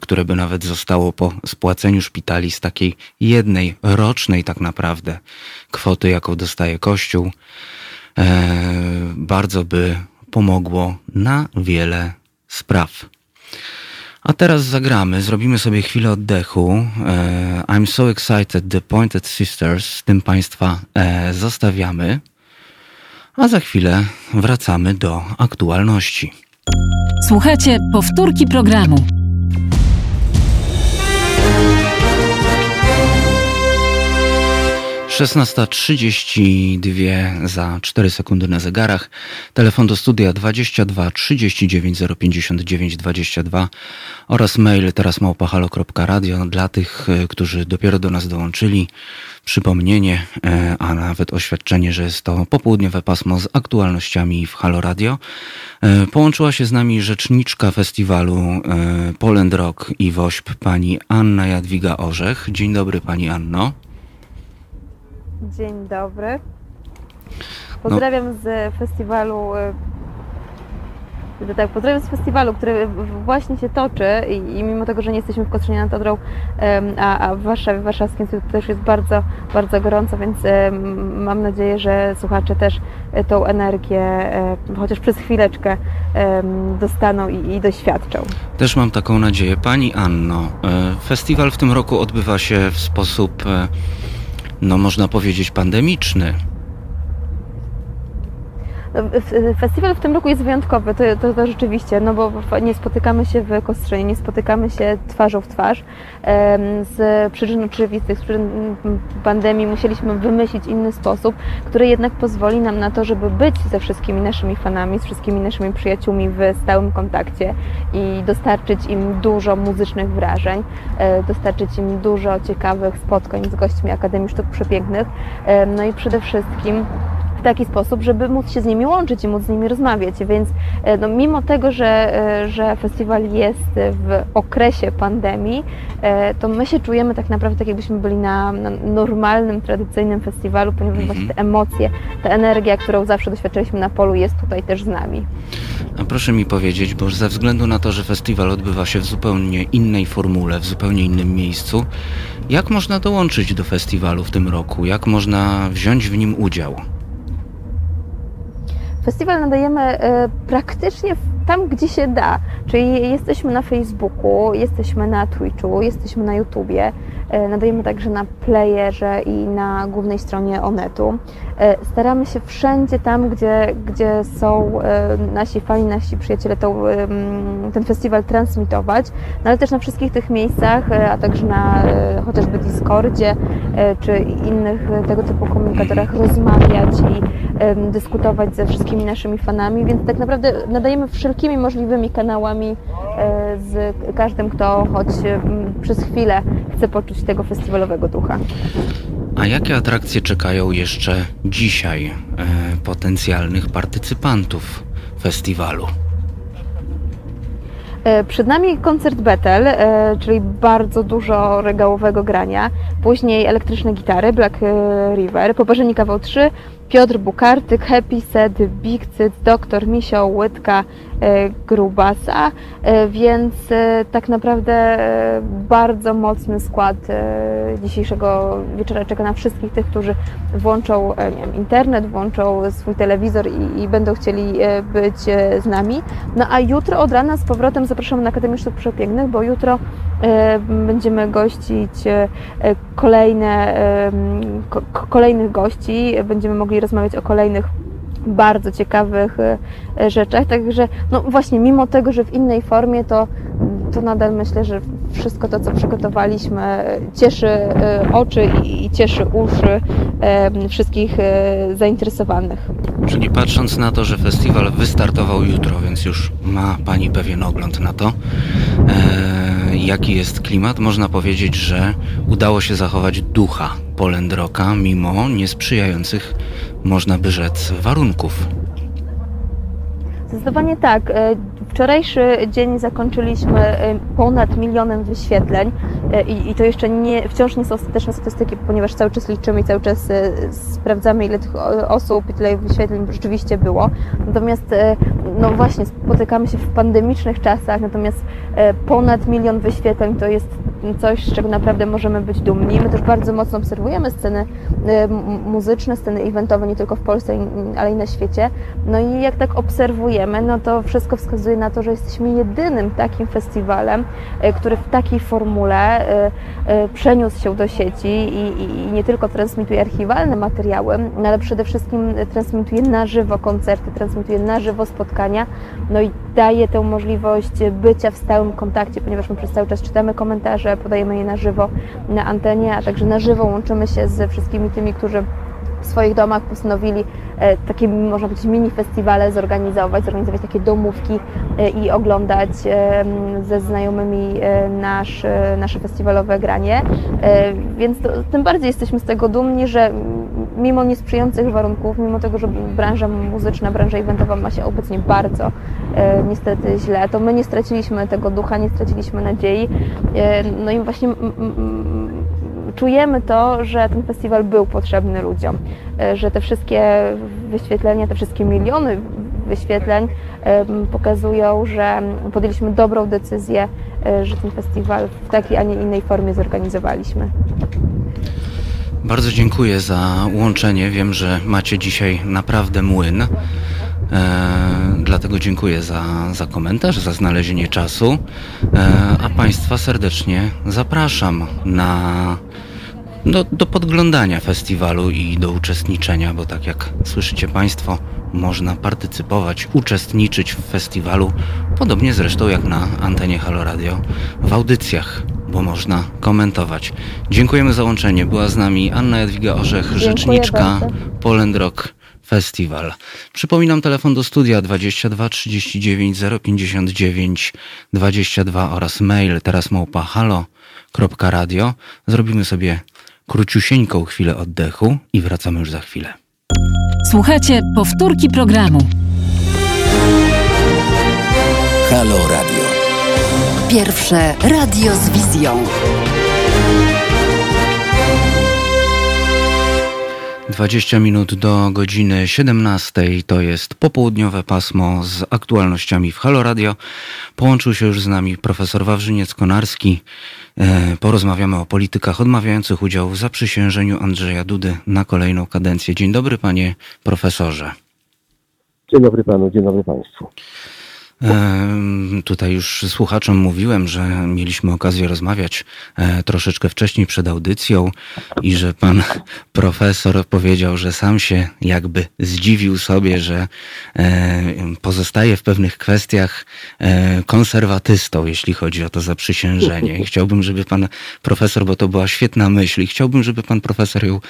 które by nawet zostało po spłaceniu szpitali z takiej jednej rocznej tak naprawdę kwoty, jaką dostaje Kościół, bardzo by pomogło na wiele spraw. A teraz zagramy, zrobimy sobie chwilę oddechu. E, I'm so excited, The Pointed Sisters, z tym Państwa e, zostawiamy. A za chwilę wracamy do aktualności. Słuchajcie, powtórki programu. 16.32 za 4 sekundy na zegarach. Telefon do studia 22 39 059 22 oraz mail teraz małpahalo.radio dla tych, e, którzy dopiero do nas dołączyli. Przypomnienie, e, a nawet oświadczenie, że jest to popołudniowe pasmo z aktualnościami w Halo Radio. E, połączyła się z nami rzeczniczka festiwalu Poland Rock i WOŚP pani Anna Jadwiga Orzech. Dzień dobry pani Anno. Dzień dobry. Pozdrawiam no. z festiwalu. Tak, pozdrawiam z festiwalu, który właśnie się toczy i, i mimo tego, że nie jesteśmy w Kostrzynie nad Odrą, a, a, w Warszawie, w Warszawskim też jest bardzo, bardzo gorąco, więc mam nadzieję, że słuchacze też e, tą energię chociaż przez chwileczkę dostaną i, i doświadczą. Też mam taką nadzieję. Pani Anno, e, festiwal w tym roku odbywa się w sposób e, no można powiedzieć, pandemiczny. Festiwal w tym roku jest wyjątkowy, to, to, to, rzeczywiście, no bo nie spotykamy się w Kostrzynie, nie spotykamy się twarzą w twarz. Z przyczyn oczywistych, z przyczyn pandemii musieliśmy wymyślić inny sposób, który jednak pozwoli nam na to, żeby być ze wszystkimi naszymi fanami, z wszystkimi naszymi przyjaciółmi w stałym kontakcie i dostarczyć im dużo muzycznych wrażeń, e, dostarczyć im dużo ciekawych spotkań z gośćmi Akademii Sztuk Przepięknych, no i przede wszystkim taki sposób, żeby móc się z nimi łączyć i móc z nimi rozmawiać. Więc e, no, mimo tego, że, e, że festiwal jest w okresie pandemii, e, to my się czujemy tak naprawdę tak, jakbyśmy byli na, na normalnym, tradycyjnym festiwalu, ponieważ mhm. właśnie te emocje, ta energia, którą zawsze doświadczyliśmy na polu, jest tutaj też z nami. A proszę mi powiedzieć, bo ze względu na to, że festiwal odbywa się w zupełnie innej formule, w zupełnie innym miejscu, jak można dołączyć do festiwalu w tym roku? Jak można wziąć w nim udział? Festiwal nadajemy e, praktycznie tam, gdzie się da. Czyli jesteśmy na Facebooku, jesteśmy na Twitchu, jesteśmy na YouTubie, e, nadajemy także na playerze i na głównej stronie Onetu. E, staramy się wszędzie tam, gdzie, gdzie są nasi fani, nasi przyjaciele tą, ten festiwal transmitować, no ale też na wszystkich tych miejscach, a także na chociażby Discordzie czy innych tego typu komunikatorach rozmawiać i dyskutować ze wszystkimi naszymi fanami, więc tak naprawdę nadajemy wszelkimi możliwymi kanałami z każdym, kto choć przez chwilę chce poczuć tego festiwalowego ducha. A jakie atrakcje czekają jeszcze dzisiaj e, potencjalnych partycypantów festiwalu? E, przed nami koncert Betel, e, czyli bardzo dużo regałowego grania. Później elektryczne gitary, Black River, Poparzenie kawał 3, Piotr Bukartyk, Happy Set, Big Cyt, Doktor Misio, Łydka, e, Grubasa, e, więc e, tak naprawdę bardzo mocny skład dzisiejszego wieczora czeka na wszystkich tych, którzy włączą wiem, internet, włączą swój telewizor i, i, będą chcieli być z nami. No a jutro od rana z powrotem zapraszamy na Akademię Sztuk Przepięknych, bo jutro będziemy gościć kolejne, kolejnych gości, będziemy mogli rozmawiać o kolejnych bardzo ciekawych e, rzeczach. Także, no właśnie, mimo tego, że w innej formie, to, to nadal myślę, że wszystko to, co przygotowaliśmy, cieszy e, oczy i cieszy uszy e, wszystkich zainteresowanych. Czyli patrząc na to, że festiwal wystartował jutro, więc już ma Pani pewien ogląd na to, jaki jest klimat, można powiedzieć, że udało się zachować ducha Polendroka mimo niesprzyjających, można by rzec, warunków. Zdecydowanie tak. Wczorajszy dzień zakończyliśmy e, ponad milionem wyświetleń e, i, i to jeszcze nie, wciąż nie są ostateczne statystyki, ponieważ cały czas liczymy i cały czas sprawdzamy, ile tych osób i tyle wyświetleń rzeczywiście było. Natomiast, no właśnie, spotykamy się w pandemicznych czasach, natomiast ponad milion wyświetleń to jest coś, z czego naprawdę możemy być dumni. My też bardzo mocno obserwujemy sceny muzyczne, sceny eventowe nie tylko w Polsce, ale i na świecie. No i jak tak obserwujemy, no to wszystko wskazuje na to, że jesteśmy jedynym takim festiwalem, e, który w takiej formule e, e, przeniósł się do sieci i, i nie tylko transmituje archiwalne materiały, no ale przede wszystkim transmituje na żywo koncerty, transmituje na żywo spotkania, no i daje tę możliwość bycia w stałym kontakcie, ponieważ my przez cały czas czytamy komentarze, podajemy je na żywo na antenie, a także na żywo łączymy się z wszystkimi tymi, którzy w swoich domach postanowili e, takie, można powiedzieć, mini festiwale zorganizować, zorganizować takie domówki e, i oglądać e, ze znajomymi nasz, nasze festiwalowe granie. Więc to, tym bardziej jesteśmy z tego dumni, że mimo niesprzyjających warunków, mimo tego, że branża muzyczna, branża eventowa ma się obecnie bardzo niestety źle, to my nie straciliśmy tego ducha, nie straciliśmy nadziei. No i właśnie czujemy to, że ten festiwal był potrzebny ludziom, e, że te wszystkie wyświetlenia, te wszystkie miliony wyświetleń pokazują, że podjęliśmy dobrą decyzję, e, że ten festiwal w takiej, a nie innej formie zorganizowaliśmy. Bardzo dziękuję za łączenie. Wiem, że macie dzisiaj naprawdę młyn. Dlatego dziękuję za, za komentarz, za znalezienie czasu. E, a Państwa serdecznie zapraszam na do, do podglądania festiwalu i do uczestniczenia, bo tak jak słyszycie Państwo, można partycypować, uczestniczyć w festiwalu, podobnie zresztą jak na antenie Halo Radio w audycjach, bo można komentować. Dziękujemy za łączenie. Była z nami Anna Jadwiga Orzech, Dziękuję rzeczniczka Poland Rock Festival. Przypominam telefon do studia 22 39 059 22 oraz mail teraz małpa halo.radio. Zrobimy sobie króciusieńką chwilę oddechu i wracamy już za chwilę. Słuchajcie, powtórki programu. Halo Radio. Pierwsze radio z wizją. 20 minut do godziny 17 to jest popołudniowe pasmo z aktualnościami w Halo Radio. Połączył się już z nami profesor Wawrzyniec Konarski. E, porozmawiamy o politykach odmawiających udziału w zaprzysiężeniu Andrzeja Dudy na kolejną kadencję. Dzień dobry panie profesorze. Dzień dobry panu, dzień dobry państwu. Tutaj już słuchaczom mówiłem, że mieliśmy okazję rozmawiać e, troszeczkę wcześniej przed audycją i że pan *laughs* profesor powiedział, że sam się jakby zdziwił sobie, że e, pozostaje w pewnych kwestiach e, konserwatystą, jeśli chodzi o to zaprzysiężenie. Chciałbym, żeby pan profesor, bo to była świetna myśl, i chciałbym, żeby pan profesor ją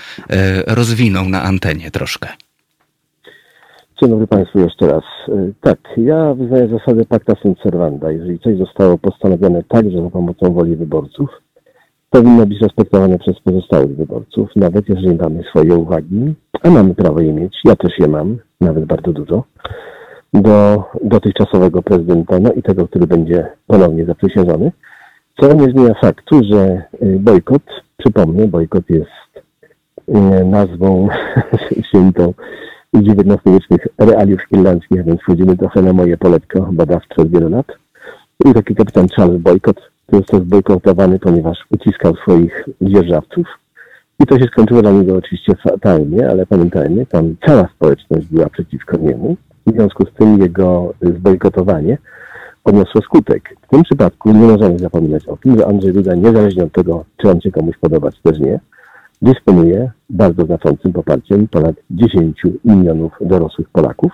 rozwinął na antenie troszkę. Dobry Państwu jeszcze raz. E, tak, ja wyznaję zasadę pacta sunt servanda. Jeżeli coś zostało postanowione także za pomocą woli wyborców, powinno być respektowane przez pozostałych wyborców, nawet jeżeli mamy swoje uwagi, a mamy prawo je mieć, ja też je mam, nawet bardzo dużo, do dotychczasowego prezydenta, no i tego, który będzie ponownie zaprzysiężony, co nie zmienia faktu, że e, bojkot, przypomnę, bojkot jest e, nazwą *laughs* świętą XIX-wiecznych realiów finlandzkich, więc wchodzimy trochę na moje poletko badawcze od wielu lat. I taki kapitan Charles Boycott, który został zbojkotowany, ponieważ uciskał swoich dzierżawców. I to się skończyło dla niego oczywiście fatalnie, ale pamiętajmy, tam cała społeczność była przeciwko niemu. W związku z tym jego zbojkotowanie odniosło skutek. W tym przypadku nie możemy zapominać o tym, że Andrzej Duda, niezależnie od tego, czy on się komuś podoba, czy też nie, dysponuje bardzo znaczącym poparciem ponad 10 milionów dorosłych Polaków.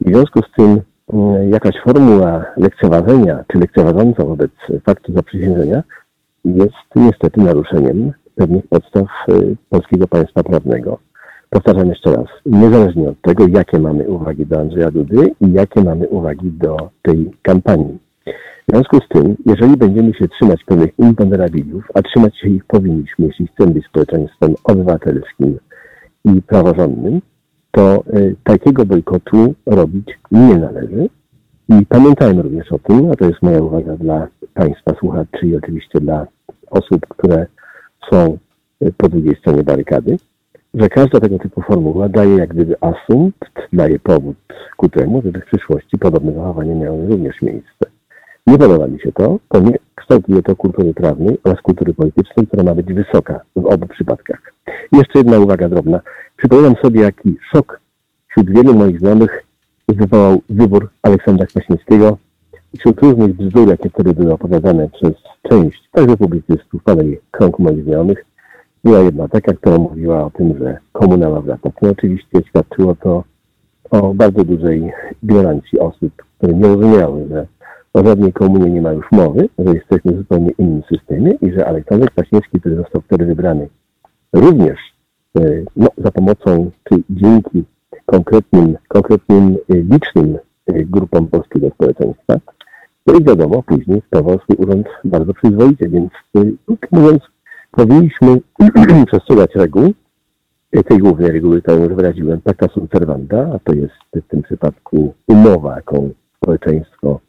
I w związku z tym mm, jakaś formuła lekceważenia, czy lekceważąca wobec faktu zaprzysiężenia jest niestety naruszeniem pewnych podstaw y, polskiego państwa prawnego. Powtarzam jeszcze raz, niezależnie od tego, jakie mamy uwagi do Andrzeja Dudy i jakie mamy uwagi do tej kampanii. W związku z tym, jeżeli będziemy się trzymać pewnych imponderabiliów, a trzymać się ich powinniśmy, jeśli chcemy być społeczeństwem obywatelskim i praworządnym, to y, takiego bojkotu robić nie należy. I pamiętajmy również o tym, a to jest moja uwaga dla Państwa słuchaczy i oczywiście dla osób, które są y, po drugiej stronie barykady, że każda tego typu formuła daje jak gdyby asumpt, daje powód ku temu, żeby w przyszłości podobne zachowanie miało również miejsce. Nie podoba mi się to, nie kształtuje to kultury prawnej oraz kultury politycznej, która ma być wysoka w obu przypadkach. jeszcze jedna uwaga drobna. Przypominam sobie, jaki szok wśród wielu moich znajomych wywołał wybór Aleksandra Kwaśniewskiego. Wśród różnych bzdur, jakie wtedy były opowiadane przez część, także publicystów, ale i krąg moich znajomych, była jedna taka, która mówiła o tym, że komuna ma wracać. No oczywiście świadczyło to o bardzo dużej ignorancji osób, które nie rozumiały, że o żadnej komunie nie ma już mowy, że jesteśmy w zupełnie innym systemie i że Aleksander Kwaśniewski, który został wtedy wybrany również e, no, za pomocą czy dzięki konkretnym, konkretnym e, licznym e, grupom polskiego społeczeństwa, no i wiadomo, później sprawował swój urząd bardzo przyzwoicie, więc mówiąc, powinniśmy *clears throat* przestrzegać reguł, tej głównej reguły, którą już wyraziłem, pacta sunt servanda, a to jest w tym przypadku umowa, jaką społeczeństwo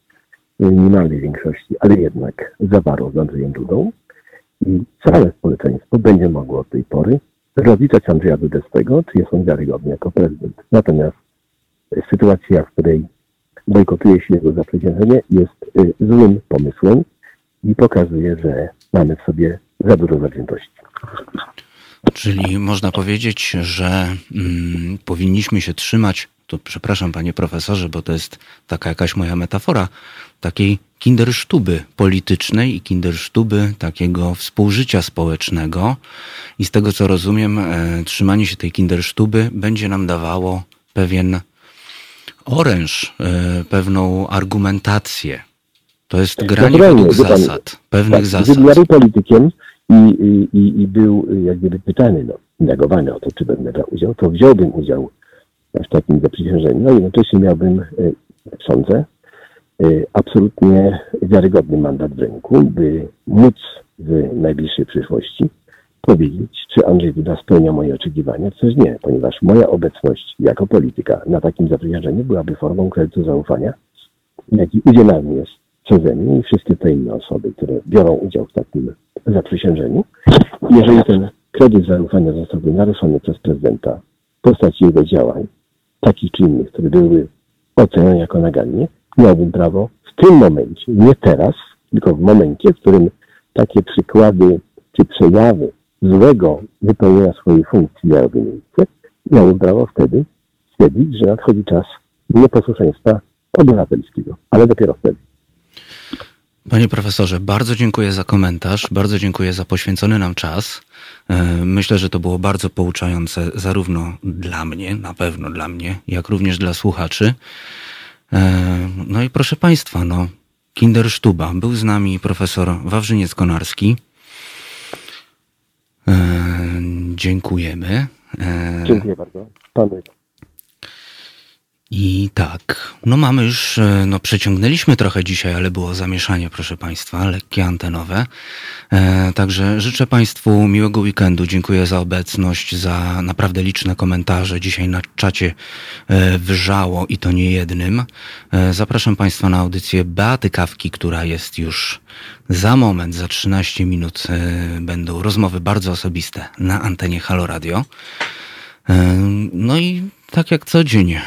minimalnej większości, ale jednak zawarło z Andrzejem Dudą i całe społeczeństwo będzie mogło od tej pory rozliczać Andrzeja Dudę z tego, czy jest on wiarygodny jako prezydent. Natomiast sytuacja, w której bojkotuje się jego zaprzysiężenie, jest y, złym pomysłem i pokazuje, że mamy w sobie za dużo zawziętości. Czyli można powiedzieć, że mm, powinniśmy się trzymać, to przepraszam panie profesorze, bo to jest taka jakaś moja metafora, takiej kindersztuby politycznej i kindersztuby takiego współżycia społecznego. I z tego co rozumiem, e, trzymanie się tej kindersztuby będzie nam dawało pewien oręż, e, pewną argumentację. To jest granie Dobranie, według zasad, pan, pewnych tak, zasad. Gdybym politykiem i, i, i był jak gdyby pytany, no, negowany o to, czy będę brał udział, to wziąłbym udział w takim zaprzysiężeniu. No i jednocześnie miałbym, e, sądzę, Y, absolutnie wiarygodny mandat w ręku, by móc w najbliższej przyszłości powiedzieć, czy Andrzej Duda spełnia moje oczekiwania, czy też nie, ponieważ moja obecność jako polityka na takim zaprzysiężeniu byłaby formą kredytu zaufania, jaki udzielany jest przeze mnie i wszystkie te inne osoby, które biorą udział w takim zaprzysiężeniu. Jeżeli ten kredyt zaufania zostałby naruszony przez prezydenta w postaci jego działań, takich czy innych, które byłyby ocenione jako nagannie, miałbym prawo w tym momencie, nie teraz, tylko w momencie, w którym takie przykłady czy przejawy złego wypełnienia swojej funkcji miałyby miejsce, miałbym prawo wtedy stwierdzić, że nadchodzi czas nieposłuszeństwa obywatelskiego, ale dopiero wtedy. Panie profesorze, bardzo dziękuję za komentarz, bardzo dziękuję za poświęcony nam czas. E, myślę, że to było bardzo pouczające zarówno dla mnie, na pewno dla mnie, jak również dla słuchaczy. E, no i proszę Państwa, no, Kindersztuba. Był z nami profesor Wawrzyniec-Konarski. E, dziękujemy. Dziękuję bardzo. Panu. I tak, no mamy już, e, no przeciągnęliśmy trochę dzisiaj, ale było zamieszanie, proszę Państwa, lekkie antenowe. E, także życzę Państwu miłego weekendu. Dziękuję za obecność, za naprawdę liczne komentarze. Dzisiaj na czacie e, wrzało i to nie jednym. E, zapraszam Państwa na audycję Beaty Kawki, która jest już za moment, za 13 minut e, będą rozmowy bardzo osobiste na antenie Halo Radio. E, no i tak jak co dzień. E,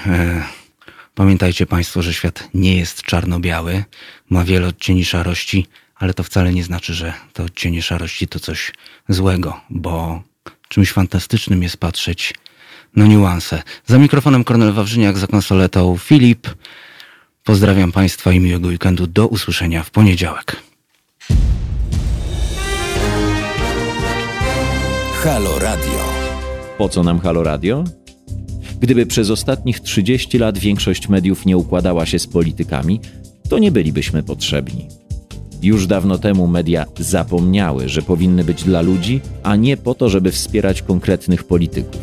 pamiętajcie Państwo, że świat nie jest czarno-biały, ma wiele odcieni szarości, ale to wcale nie znaczy, że te odcienie szarości to coś złego, bo czymś fantastycznym jest patrzeć na niuanse. Za mikrofonem Kornel Wawrzyniak, za konsoletą Filip. Pozdrawiam Państwa i miłego weekendu. Do usłyszenia w poniedziałek. Halo Radio. Po co nam Halo Radio? Gdyby przez ostatnich 30 lat większość mediów nie układała się z politykami, to nie bylibyśmy potrzebni. Już dawno temu media zapomniały, że powinny być dla ludzi, a nie po to, żeby wspierać konkretnych polityków.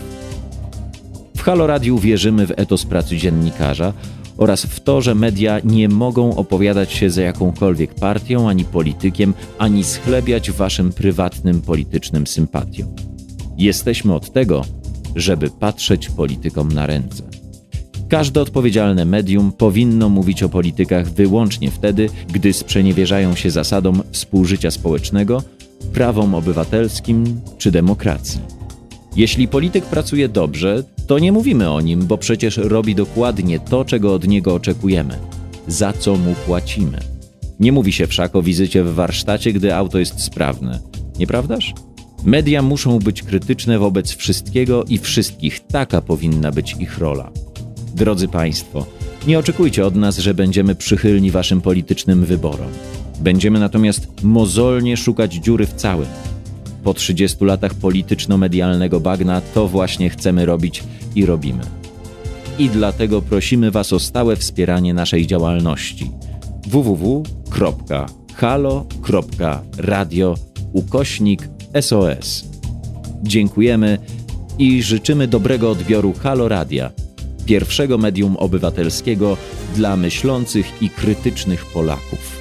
W Halo Radiu wierzymy w etos pracy dziennikarza oraz w to, że media nie mogą opowiadać się za jakąkolwiek partią ani politykiem, ani schlebiać waszym prywatnym politycznym sympatiom. Jesteśmy od tego, żeby patrzeć politykom na ręce. Każde odpowiedzialne medium powinno mówić o politykach wyłącznie wtedy, gdy sprzeniewierzają się zasadom współżycia społecznego, prawom obywatelskim czy demokracji. Jeśli polityk pracuje dobrze, to nie mówimy o nim, bo przecież robi dokładnie to, czego od niego oczekujemy, za co mu płacimy. Nie mówi się wszak o wizycie w warsztacie, gdy auto jest sprawne, nieprawdaż? Media muszą być krytyczne wobec wszystkiego i wszystkich, taka powinna być ich rola. Drodzy Państwo, nie oczekujcie od nas, że będziemy przychylni Waszym politycznym wyborom. Będziemy natomiast mozolnie szukać dziury w całym. Po 30 latach polityczno-medialnego bagna to właśnie chcemy robić i robimy. I dlatego prosimy Was o stałe wspieranie naszej działalności www.halo.radio ukośnik SOS. Dziękujemy i życzymy dobrego odbioru Halo Radia, pierwszego medium obywatelskiego dla myślących i krytycznych Polaków.